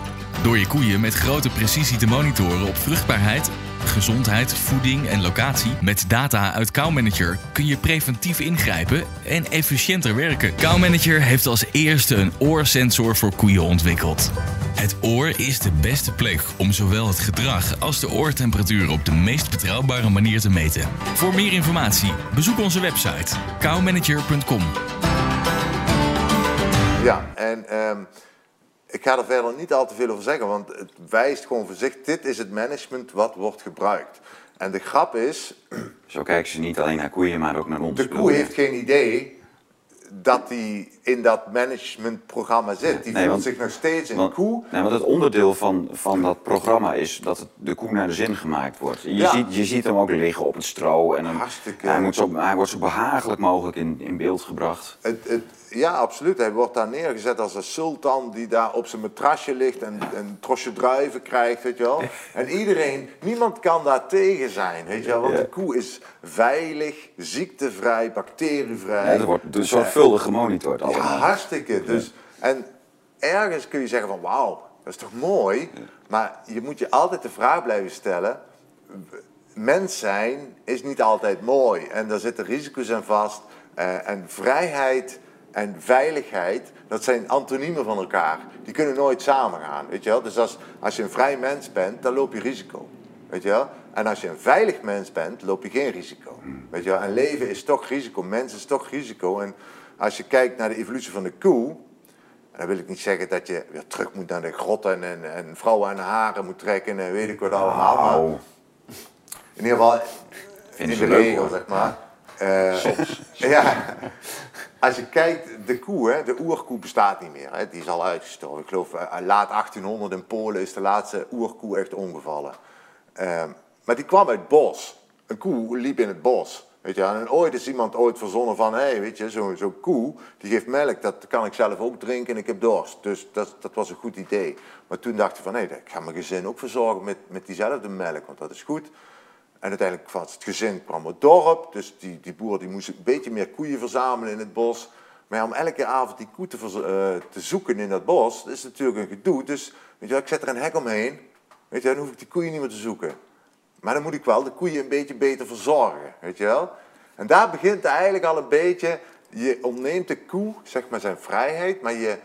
Speaker 13: Door je koeien met grote precisie te monitoren op vruchtbaarheid, gezondheid, voeding en locatie met data uit Cow Manager kun je preventief ingrijpen en efficiënter werken. Cow Manager heeft als eerste een oorsensor voor koeien ontwikkeld. Het oor is de beste plek om zowel het gedrag als de oortemperatuur op de meest betrouwbare manier te meten. Voor meer informatie bezoek onze website cowmanager.com.
Speaker 4: Ja, en ehm, ik ga er verder niet al te veel over zeggen, want het wijst gewoon voor zich, dit is het management wat wordt gebruikt. En de grap is,
Speaker 3: Zo kijken ze niet alleen naar koeien, maar ook naar ons.
Speaker 4: de koe heeft geen idee dat hij in dat managementprogramma zit. Die
Speaker 3: Nee,
Speaker 4: voelt zich nog steeds een
Speaker 3: Want,
Speaker 4: koe.
Speaker 3: nee, want het onderdeel van, van dat programma is dat het, de koe naar de zin gemaakt wordt. Je,
Speaker 4: Ja.
Speaker 3: ziet, je ziet hem ook liggen op het stro en
Speaker 4: Hartstikke.
Speaker 3: hij, moet zo, hij wordt zo behagelijk mogelijk in, in beeld gebracht.
Speaker 4: Het, het, ja, absoluut. Hij wordt daar neergezet als een sultan die daar op zijn matrasje ligt en een trosje druiven krijgt, weet je wel. [LAUGHS] En iedereen, niemand kan daar tegen zijn, weet je wel. Want de koe is veilig, ziektevrij, bacterievrij.
Speaker 3: Ja, dat wordt dus zorgvuldig gemonitord
Speaker 4: Ja, hartstikke. Dus, en ergens kun je zeggen van wauw, dat is toch mooi. Maar je moet je altijd de vraag blijven stellen. Mens zijn is niet altijd mooi. En daar zitten risico's aan vast. Eh, en vrijheid en veiligheid, dat zijn antoniemen van elkaar. Die kunnen nooit samengaan. Weet je wel? Dus als, als je een vrij mens bent, dan loop je risico. Weet je wel? En als je een veilig mens bent, loop je geen risico. Weet je wel? En leven is toch risico, mens is toch risico. En als je kijkt naar de evolutie van de koe, en dan wil ik niet zeggen dat je weer terug moet naar de grotten en, en vrouwen aan de haren moet trekken en weet ik wat allemaal. Maar
Speaker 3: Nou,
Speaker 4: in ieder geval in de regel, zeg maar. Eh, [LAUGHS] Ja. Als je kijkt, de koe, hè, de oerkoe bestaat niet meer. Hè, die is al uitgestorven. Ik geloof, eh, laat 1800 in Polen is de laatste oerkoe echt omgevallen. Ehm, maar die kwam uit het bos. Een koe liep in het bos. Weet je, en ooit is iemand ooit verzonnen van, hé, hey, weet je, zo'n zo'n koe, die geeft melk, dat kan ik zelf ook drinken en ik heb dorst. Dus dat, dat was een goed idee. Maar toen dacht je van, hé, ik ga mijn gezin ook verzorgen met, met diezelfde melk, want dat is goed. En uiteindelijk was het gezin kwam het dorp, dus die, die boer die moest een beetje meer koeien verzamelen in het bos. Maar om elke avond die koe te, eh, te zoeken in dat bos, dat is natuurlijk een gedoe. Dus weet je ik zet er een hek omheen, weet je, dan hoef ik die koeien niet meer te zoeken. Maar dan moet ik wel de koeien een beetje beter verzorgen, weet je wel. En daar begint eigenlijk al een beetje, je ontneemt de koe, zeg maar, zijn vrijheid, maar je,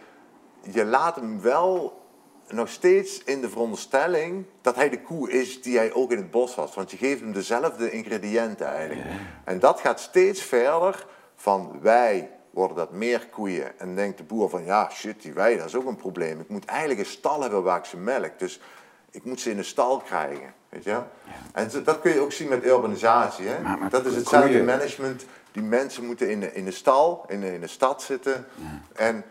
Speaker 4: je laat hem wel nog steeds in de veronderstelling dat hij de koe is die hij ook in het bos was. Want je geeft hem dezelfde ingrediënten eigenlijk. En dat gaat steeds verder van wij worden dat meer koeien. En denkt de boer van ja, shit, die wij, dat is ook een probleem. Ik moet eigenlijk een stal hebben waar ik ze melk. Dus ik moet ze in een stal krijgen. Weet je? En zo- dat kun je ook zien met urbanisatie. Hè?
Speaker 3: Maar- maar
Speaker 4: dat is hetzelfde management. Die mensen moeten in de, in de stal, in de, in de stad zitten. En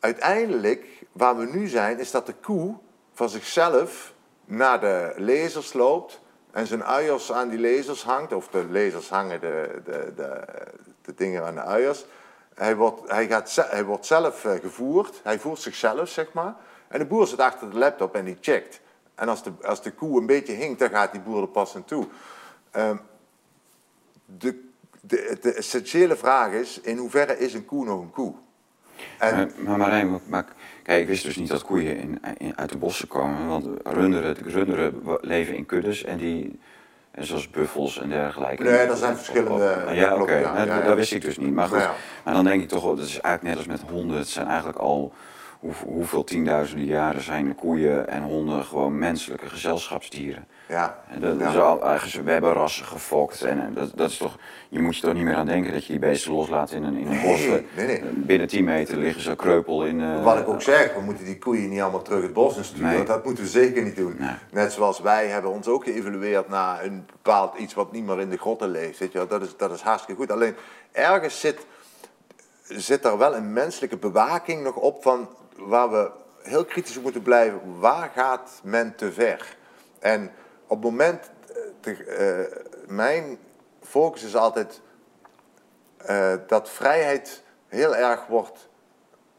Speaker 4: uiteindelijk, waar we nu zijn, is dat de koe van zichzelf naar de lezers loopt en zijn uiers aan die lezers hangt, of de lezers hangen de, de, de, de dingen aan de uiers. Hij wordt, hij, gaat, hij wordt zelf eh, gevoerd, hij voert zichzelf, zeg maar. En de boer zit achter de laptop en die checkt. En als de, als de koe een beetje hinkt, dan gaat die boer er pas aan toe. Ehm, de, de, de essentiële vraag is, in hoeverre is een koe nog een koe? En,
Speaker 3: Maar, maar Marijn, maar, kijk, ik wist dus niet dat koeien in, in- uit de bossen komen. Want runderen, de runderen leven in kuddes en die, en zoals buffels en dergelijke.
Speaker 4: Nee, er zijn verschillende-
Speaker 3: Ja, oké,
Speaker 4: ja, ja, ja.
Speaker 3: dat wist ik dus niet. Maar goed,
Speaker 4: Nou
Speaker 3: maar dan denk ik toch dat is eigenlijk net als met honden. Het zijn eigenlijk al hoe, hoeveel tienduizenden jaren zijn de koeien en honden gewoon menselijke gezelschapsdieren.
Speaker 4: Ja.
Speaker 3: En dat
Speaker 4: Ja.
Speaker 3: is al, eigenlijk, we hebben rassen gefokt en eh, dat, dat is toch, je moet je toch niet meer aan denken dat je die beesten loslaat in een, in een
Speaker 4: Nee,
Speaker 3: bos.
Speaker 4: nee, nee.
Speaker 3: Binnen 10 meter liggen ze kreupel in. eh,
Speaker 4: Wat ik ook zeg, we moeten die koeien niet allemaal terug het bos in sturen. Dat moeten we zeker niet doen. Net zoals wij hebben ons ook geëvalueerd naar een bepaald iets wat niet meer in de grotten leeft. Weet je. Dat, is, dat is hartstikke goed. Alleen ergens zit, zit er wel een menselijke bewaking nog op van waar we heel kritisch op moeten blijven. Waar gaat men te ver? En op het moment, eh, te- eh, mijn focus is altijd eh, dat vrijheid heel erg wordt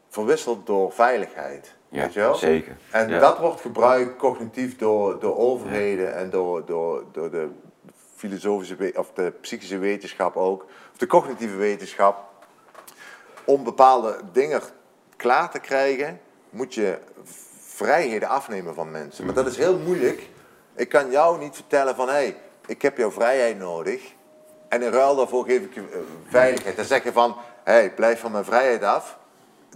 Speaker 4: verwisseld door veiligheid.
Speaker 3: Ja,
Speaker 4: weet je wel?
Speaker 3: zeker.
Speaker 4: En
Speaker 3: Ja.
Speaker 4: dat wordt gebruikt cognitief door, door overheden en door, door, door de filosofische of de psychische wetenschap ook, of de cognitieve wetenschap. Om bepaalde dingen klaar te krijgen, moet je vrijheden afnemen van mensen. Maar dat is heel moeilijk. Ik kan jou niet vertellen van hé, hey, ik heb jouw vrijheid nodig. En in ruil daarvoor geef ik je eh, veiligheid. Dan zeg je van hé, hey, blijf van mijn vrijheid af.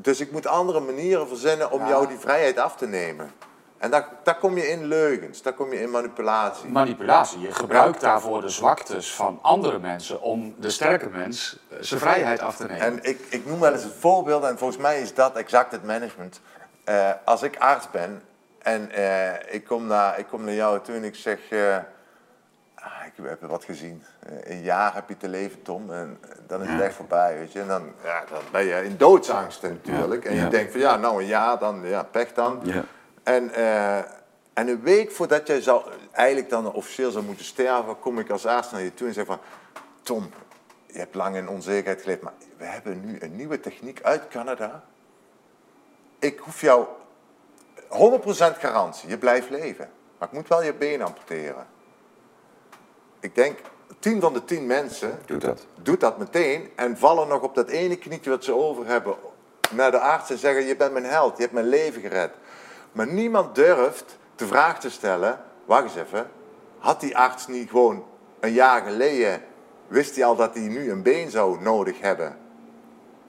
Speaker 4: Dus ik moet andere manieren verzinnen om jou die vrijheid af te nemen. En daar, daar kom je in leugens, daar kom je in manipulatie.
Speaker 1: Manipulatie. Je gebruikt daarvoor de zwaktes van andere mensen om de sterke mens eh, zijn vrijheid af te nemen.
Speaker 4: En ik, ik noem wel eens een voorbeeld, en volgens mij is dat exact het management. eh, als ik arts ben en eh, ik, kom naar, ik kom naar jou toe en ik zeg, ah, ik heb wat gezien. Een jaar heb je te leven, Tom, en dan is het echt voorbij, weet je. En dan, ja, dan ben je in doodsangst natuurlijk.
Speaker 3: Ja,
Speaker 4: En je
Speaker 3: ja.
Speaker 4: denkt van, ja, nou een jaar, dan, ja, pech dan.
Speaker 3: Ja.
Speaker 4: En, eh, en een week voordat jij zou, eigenlijk dan officieel zou moeten sterven, kom ik als arts naar je toe en zeg van, Tom, je hebt lang in onzekerheid geleefd, maar we hebben nu een nieuwe techniek uit Canada. Ik hoef jou 100% garantie, je blijft leven. Maar ik moet wel je been amputeren. Ik denk, 10 van de 10 mensen
Speaker 3: Doe dat.
Speaker 4: doet dat meteen en vallen nog op dat ene knietje wat ze over hebben naar de arts en zeggen, je bent mijn held, je hebt mijn leven gered. Maar niemand durft de vraag te stellen, wacht eens even, had die arts niet gewoon een jaar geleden, wist hij al dat hij nu een been zou nodig hebben?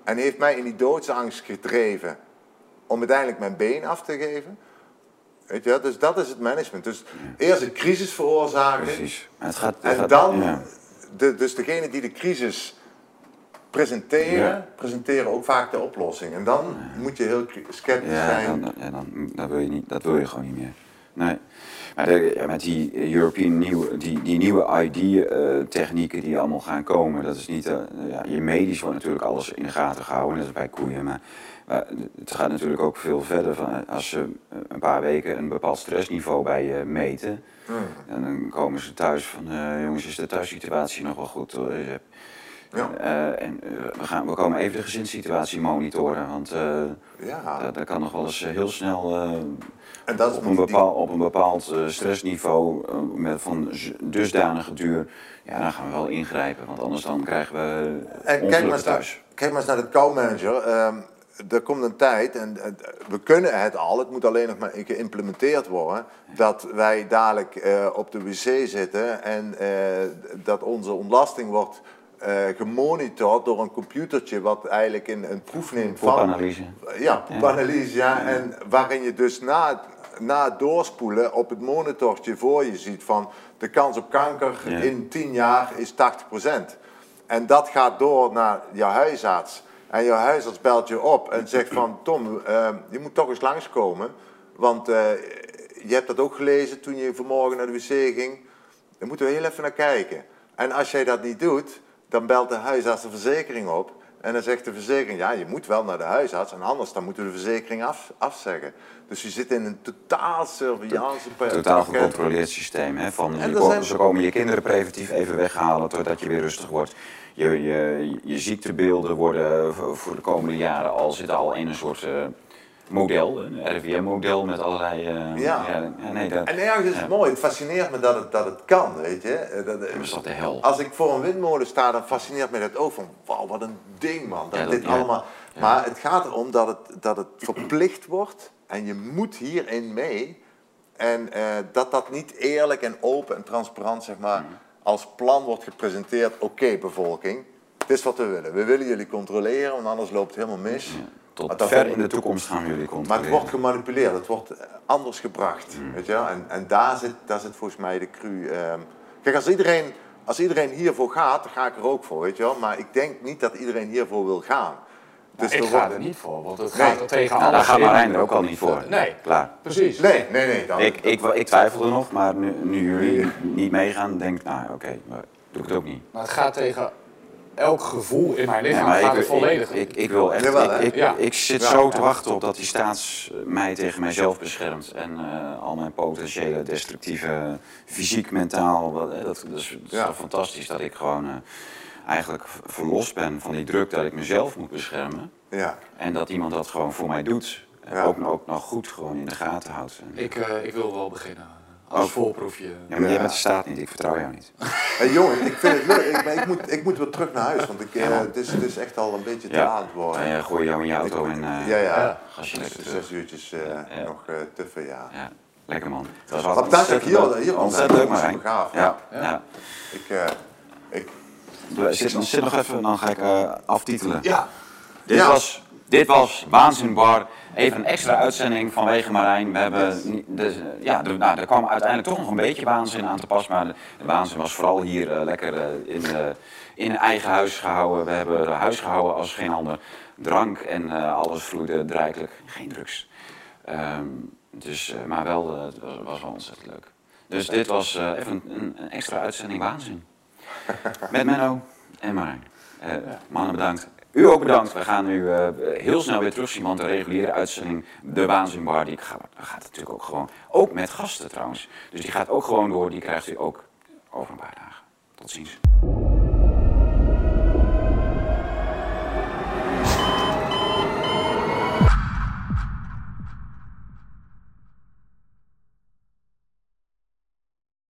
Speaker 4: En heeft mij in die doodsangst gedreven om uiteindelijk mijn been af te geven? Weet je, dus dat is het management. Dus eerst een crisis veroorzaken.
Speaker 3: Precies. Het gaat, het
Speaker 4: En
Speaker 3: gaat-
Speaker 4: dan,
Speaker 3: ja.
Speaker 4: de, dus degene die de crisis presenteren,
Speaker 3: Ja.
Speaker 4: presenteren ook vaak de oplossing. En dan moet je heel sceptisch
Speaker 3: Ja,
Speaker 4: zijn.
Speaker 3: dan, ja, dan, dat, wil je niet, dat wil je gewoon niet meer. Nee. Maar de- met die European nieuwe, die, die nieuwe ID-technieken die allemaal gaan komen, dat is niet. eh, ja, je medisch wordt natuurlijk alles in de gaten gehouden, dat is bij koeien. Maar, maar het gaat natuurlijk ook veel verder. Van, als ze eh, een paar weken een bepaald stressniveau bij je meten, en dan komen ze thuis van: eh, jongens, is de thuissituatie nog wel goed? hoor?
Speaker 4: Ja.
Speaker 3: Eh, en eh, we, gaan, we komen even de gezinssituatie monitoren, want eh,
Speaker 4: Ja.
Speaker 3: dat, dat kan nog wel eens heel snel
Speaker 4: En dat
Speaker 3: op, een bepaald, op een bepaald stressniveau met van dusdanige duur. Ja, dan gaan we wel ingrijpen, want anders dan krijgen we
Speaker 4: En kijk maar,
Speaker 3: ongelukken
Speaker 4: eens naar,
Speaker 3: thuis.
Speaker 4: kijk maar eens naar de accountmanager. Ehm er komt een tijd, en we kunnen het al, het moet alleen nog maar geïmplementeerd worden, dat wij dadelijk op de wc zitten en dat onze ontlasting wordt eh, gemonitord door een computertje wat eigenlijk in een proef neemt van... Ja, poepanalyse, ja. En waarin je dus na, na het doorspoelen op het monitortje voor je ziet van de kans op kanker
Speaker 3: Ja.
Speaker 4: in 10 jaar is 80%. En dat gaat door naar jouw huisarts. En jouw huisarts belt je op en zegt van [CLEARS THROAT] Tom, eh, je moet toch eens langskomen. Want eh, je hebt dat ook gelezen toen je vanmorgen naar de wc ging. Daar moeten we heel even naar kijken. En als jij dat niet doet, dan belt de huisarts de verzekering op. En dan zegt de verzekering, ja, je moet wel naar de huisarts. En anders dan moeten we de verzekering af, afzeggen. Dus je zit in een totaal surveillance
Speaker 3: Totaal gecontroleerd systeem. Hè, van,
Speaker 4: En
Speaker 3: je
Speaker 4: zijn-
Speaker 3: Ze komen je kinderen preventief even weghalen totdat je weer rustig wordt. Je, je, je ziektebeelden worden voor voor de komende jaren al, zitten al in een soort eh, model, een RIVM-model met allerlei... eh,
Speaker 4: Ja.
Speaker 3: ja, nee, dat,
Speaker 4: En ergens is
Speaker 3: ja.
Speaker 4: het mooi, het fascineert me dat het, dat het kan, weet je. Eh, Dat,
Speaker 3: Dat is toch de hel.
Speaker 4: Als ik voor een windmolen sta, dan fascineert me dat ook van, wauw, wat een ding man. Dat
Speaker 3: Ja, dat-
Speaker 4: dit
Speaker 3: ja.
Speaker 4: allemaal... Maar het gaat erom dat het, dat het verplicht wordt en je moet hierin mee. En eh, dat dat niet eerlijk en open en transparant, zeg maar,
Speaker 3: Mm.
Speaker 4: als plan wordt gepresenteerd. Oké, bevolking, dit is wat we willen. We willen jullie controleren, want anders loopt het helemaal mis.
Speaker 3: Tot
Speaker 4: Maar dat
Speaker 3: ver in de toekomst gaan jullie
Speaker 4: maar
Speaker 3: controleren.
Speaker 4: het wordt gemanipuleerd, het wordt anders gebracht. Weet je wel? En, en daar, zit, daar zit volgens mij de cru. ehm. Kijk, als iedereen, als iedereen hiervoor gaat, dan ga ik er ook voor, weet je wel. Maar ik denk niet dat iedereen hiervoor wil gaan. Dus
Speaker 1: ik
Speaker 4: er
Speaker 1: ga er niet voor, want het
Speaker 4: Nee.
Speaker 1: gaat er tegen
Speaker 3: Nou, daar gaat. Marijn er ook al niet voor.
Speaker 1: Nee,
Speaker 3: Klaar.
Speaker 1: precies.
Speaker 4: Nee, nee, nee. Dan,
Speaker 3: Ik, ik, ik twijfelde nog, maar nu, nu jullie niet meegaan, denk ik, nou oké, maar doe ik het ook niet.
Speaker 1: Maar het gaat tegen elk gevoel in mijn lichaam. gaat
Speaker 3: ik,
Speaker 1: het volledig.
Speaker 3: ik, ik, ik wil echt,
Speaker 4: Jawel,
Speaker 3: ik, ik,
Speaker 1: Ja.
Speaker 3: ik zit
Speaker 4: Ja.
Speaker 3: zo te wachten op dat die staats mij tegen mijzelf beschermt. En eh, al mijn potentiële destructieve, fysiek, mentaal, dat, dat is, dat is
Speaker 4: Ja.
Speaker 3: toch fantastisch dat ik gewoon eh, eigenlijk verlost ben van die druk dat ik mezelf moet beschermen.
Speaker 4: ja.
Speaker 3: En dat iemand dat gewoon voor mij doet. En
Speaker 4: Ja.
Speaker 3: ook, ook nog goed gewoon in de gaten houdt. En-
Speaker 1: Ik, eh, ik wil wel beginnen. Als
Speaker 3: Oh.
Speaker 1: voorproefje.
Speaker 3: ja, maar jij bent de staat niet, ik vertrouw jou niet. [LAUGHS]
Speaker 4: Hey, jongen, ik vind het leuk. Ik, maar ik, moet, ik moet weer terug naar huis, want ik, eh, het, is, het is echt al een beetje te laat worden.
Speaker 3: En je gooi jou in je auto en eh
Speaker 4: Ja, ja.
Speaker 3: Gas je
Speaker 4: zes uurtjes eh,
Speaker 3: Ja.
Speaker 4: nog eh te veel, ja.
Speaker 3: Ja, lekker man. Het was
Speaker 4: Wat dat hier,
Speaker 3: ontzettend
Speaker 4: hier zijn.
Speaker 3: Ontzettend leuk
Speaker 4: Dat
Speaker 3: Marijn.
Speaker 4: super gaaf.
Speaker 3: Ja,
Speaker 1: Ja.
Speaker 3: ja.
Speaker 4: Ik, eh, ik,
Speaker 3: Zit, nog- zit nog even, dan ga ik eh, aftitelen.
Speaker 4: ja.
Speaker 3: Dit,
Speaker 4: Ja.
Speaker 3: was, dit was Waanzin Bar. Even een extra uitzending vanwege Marijn. We hebben, ja, er, nou, er kwam uiteindelijk toch nog een beetje waanzin aan te pas. Maar de, de waanzin was vooral hier eh, lekker eh, in, eh, in eigen huis gehouden. We hebben huis gehouden als geen ander. Drank en alles vloeide rijkelijk. Geen drugs. Ehm, dus, maar wel, het was, was wel ontzettend leuk. Dus dit was even een, een extra uitzending waanzin. [LAUGHS] Met Menno en Marijn. Mannen bedankt. U ook bedankt. We gaan nu eh, heel snel weer terugzien, want de reguliere uitzending, de Waanzinbar, die gaat, gaat natuurlijk ook gewoon, ook met gasten trouwens. Dus die gaat ook gewoon door, die krijgt u ook over een paar dagen. Tot ziens.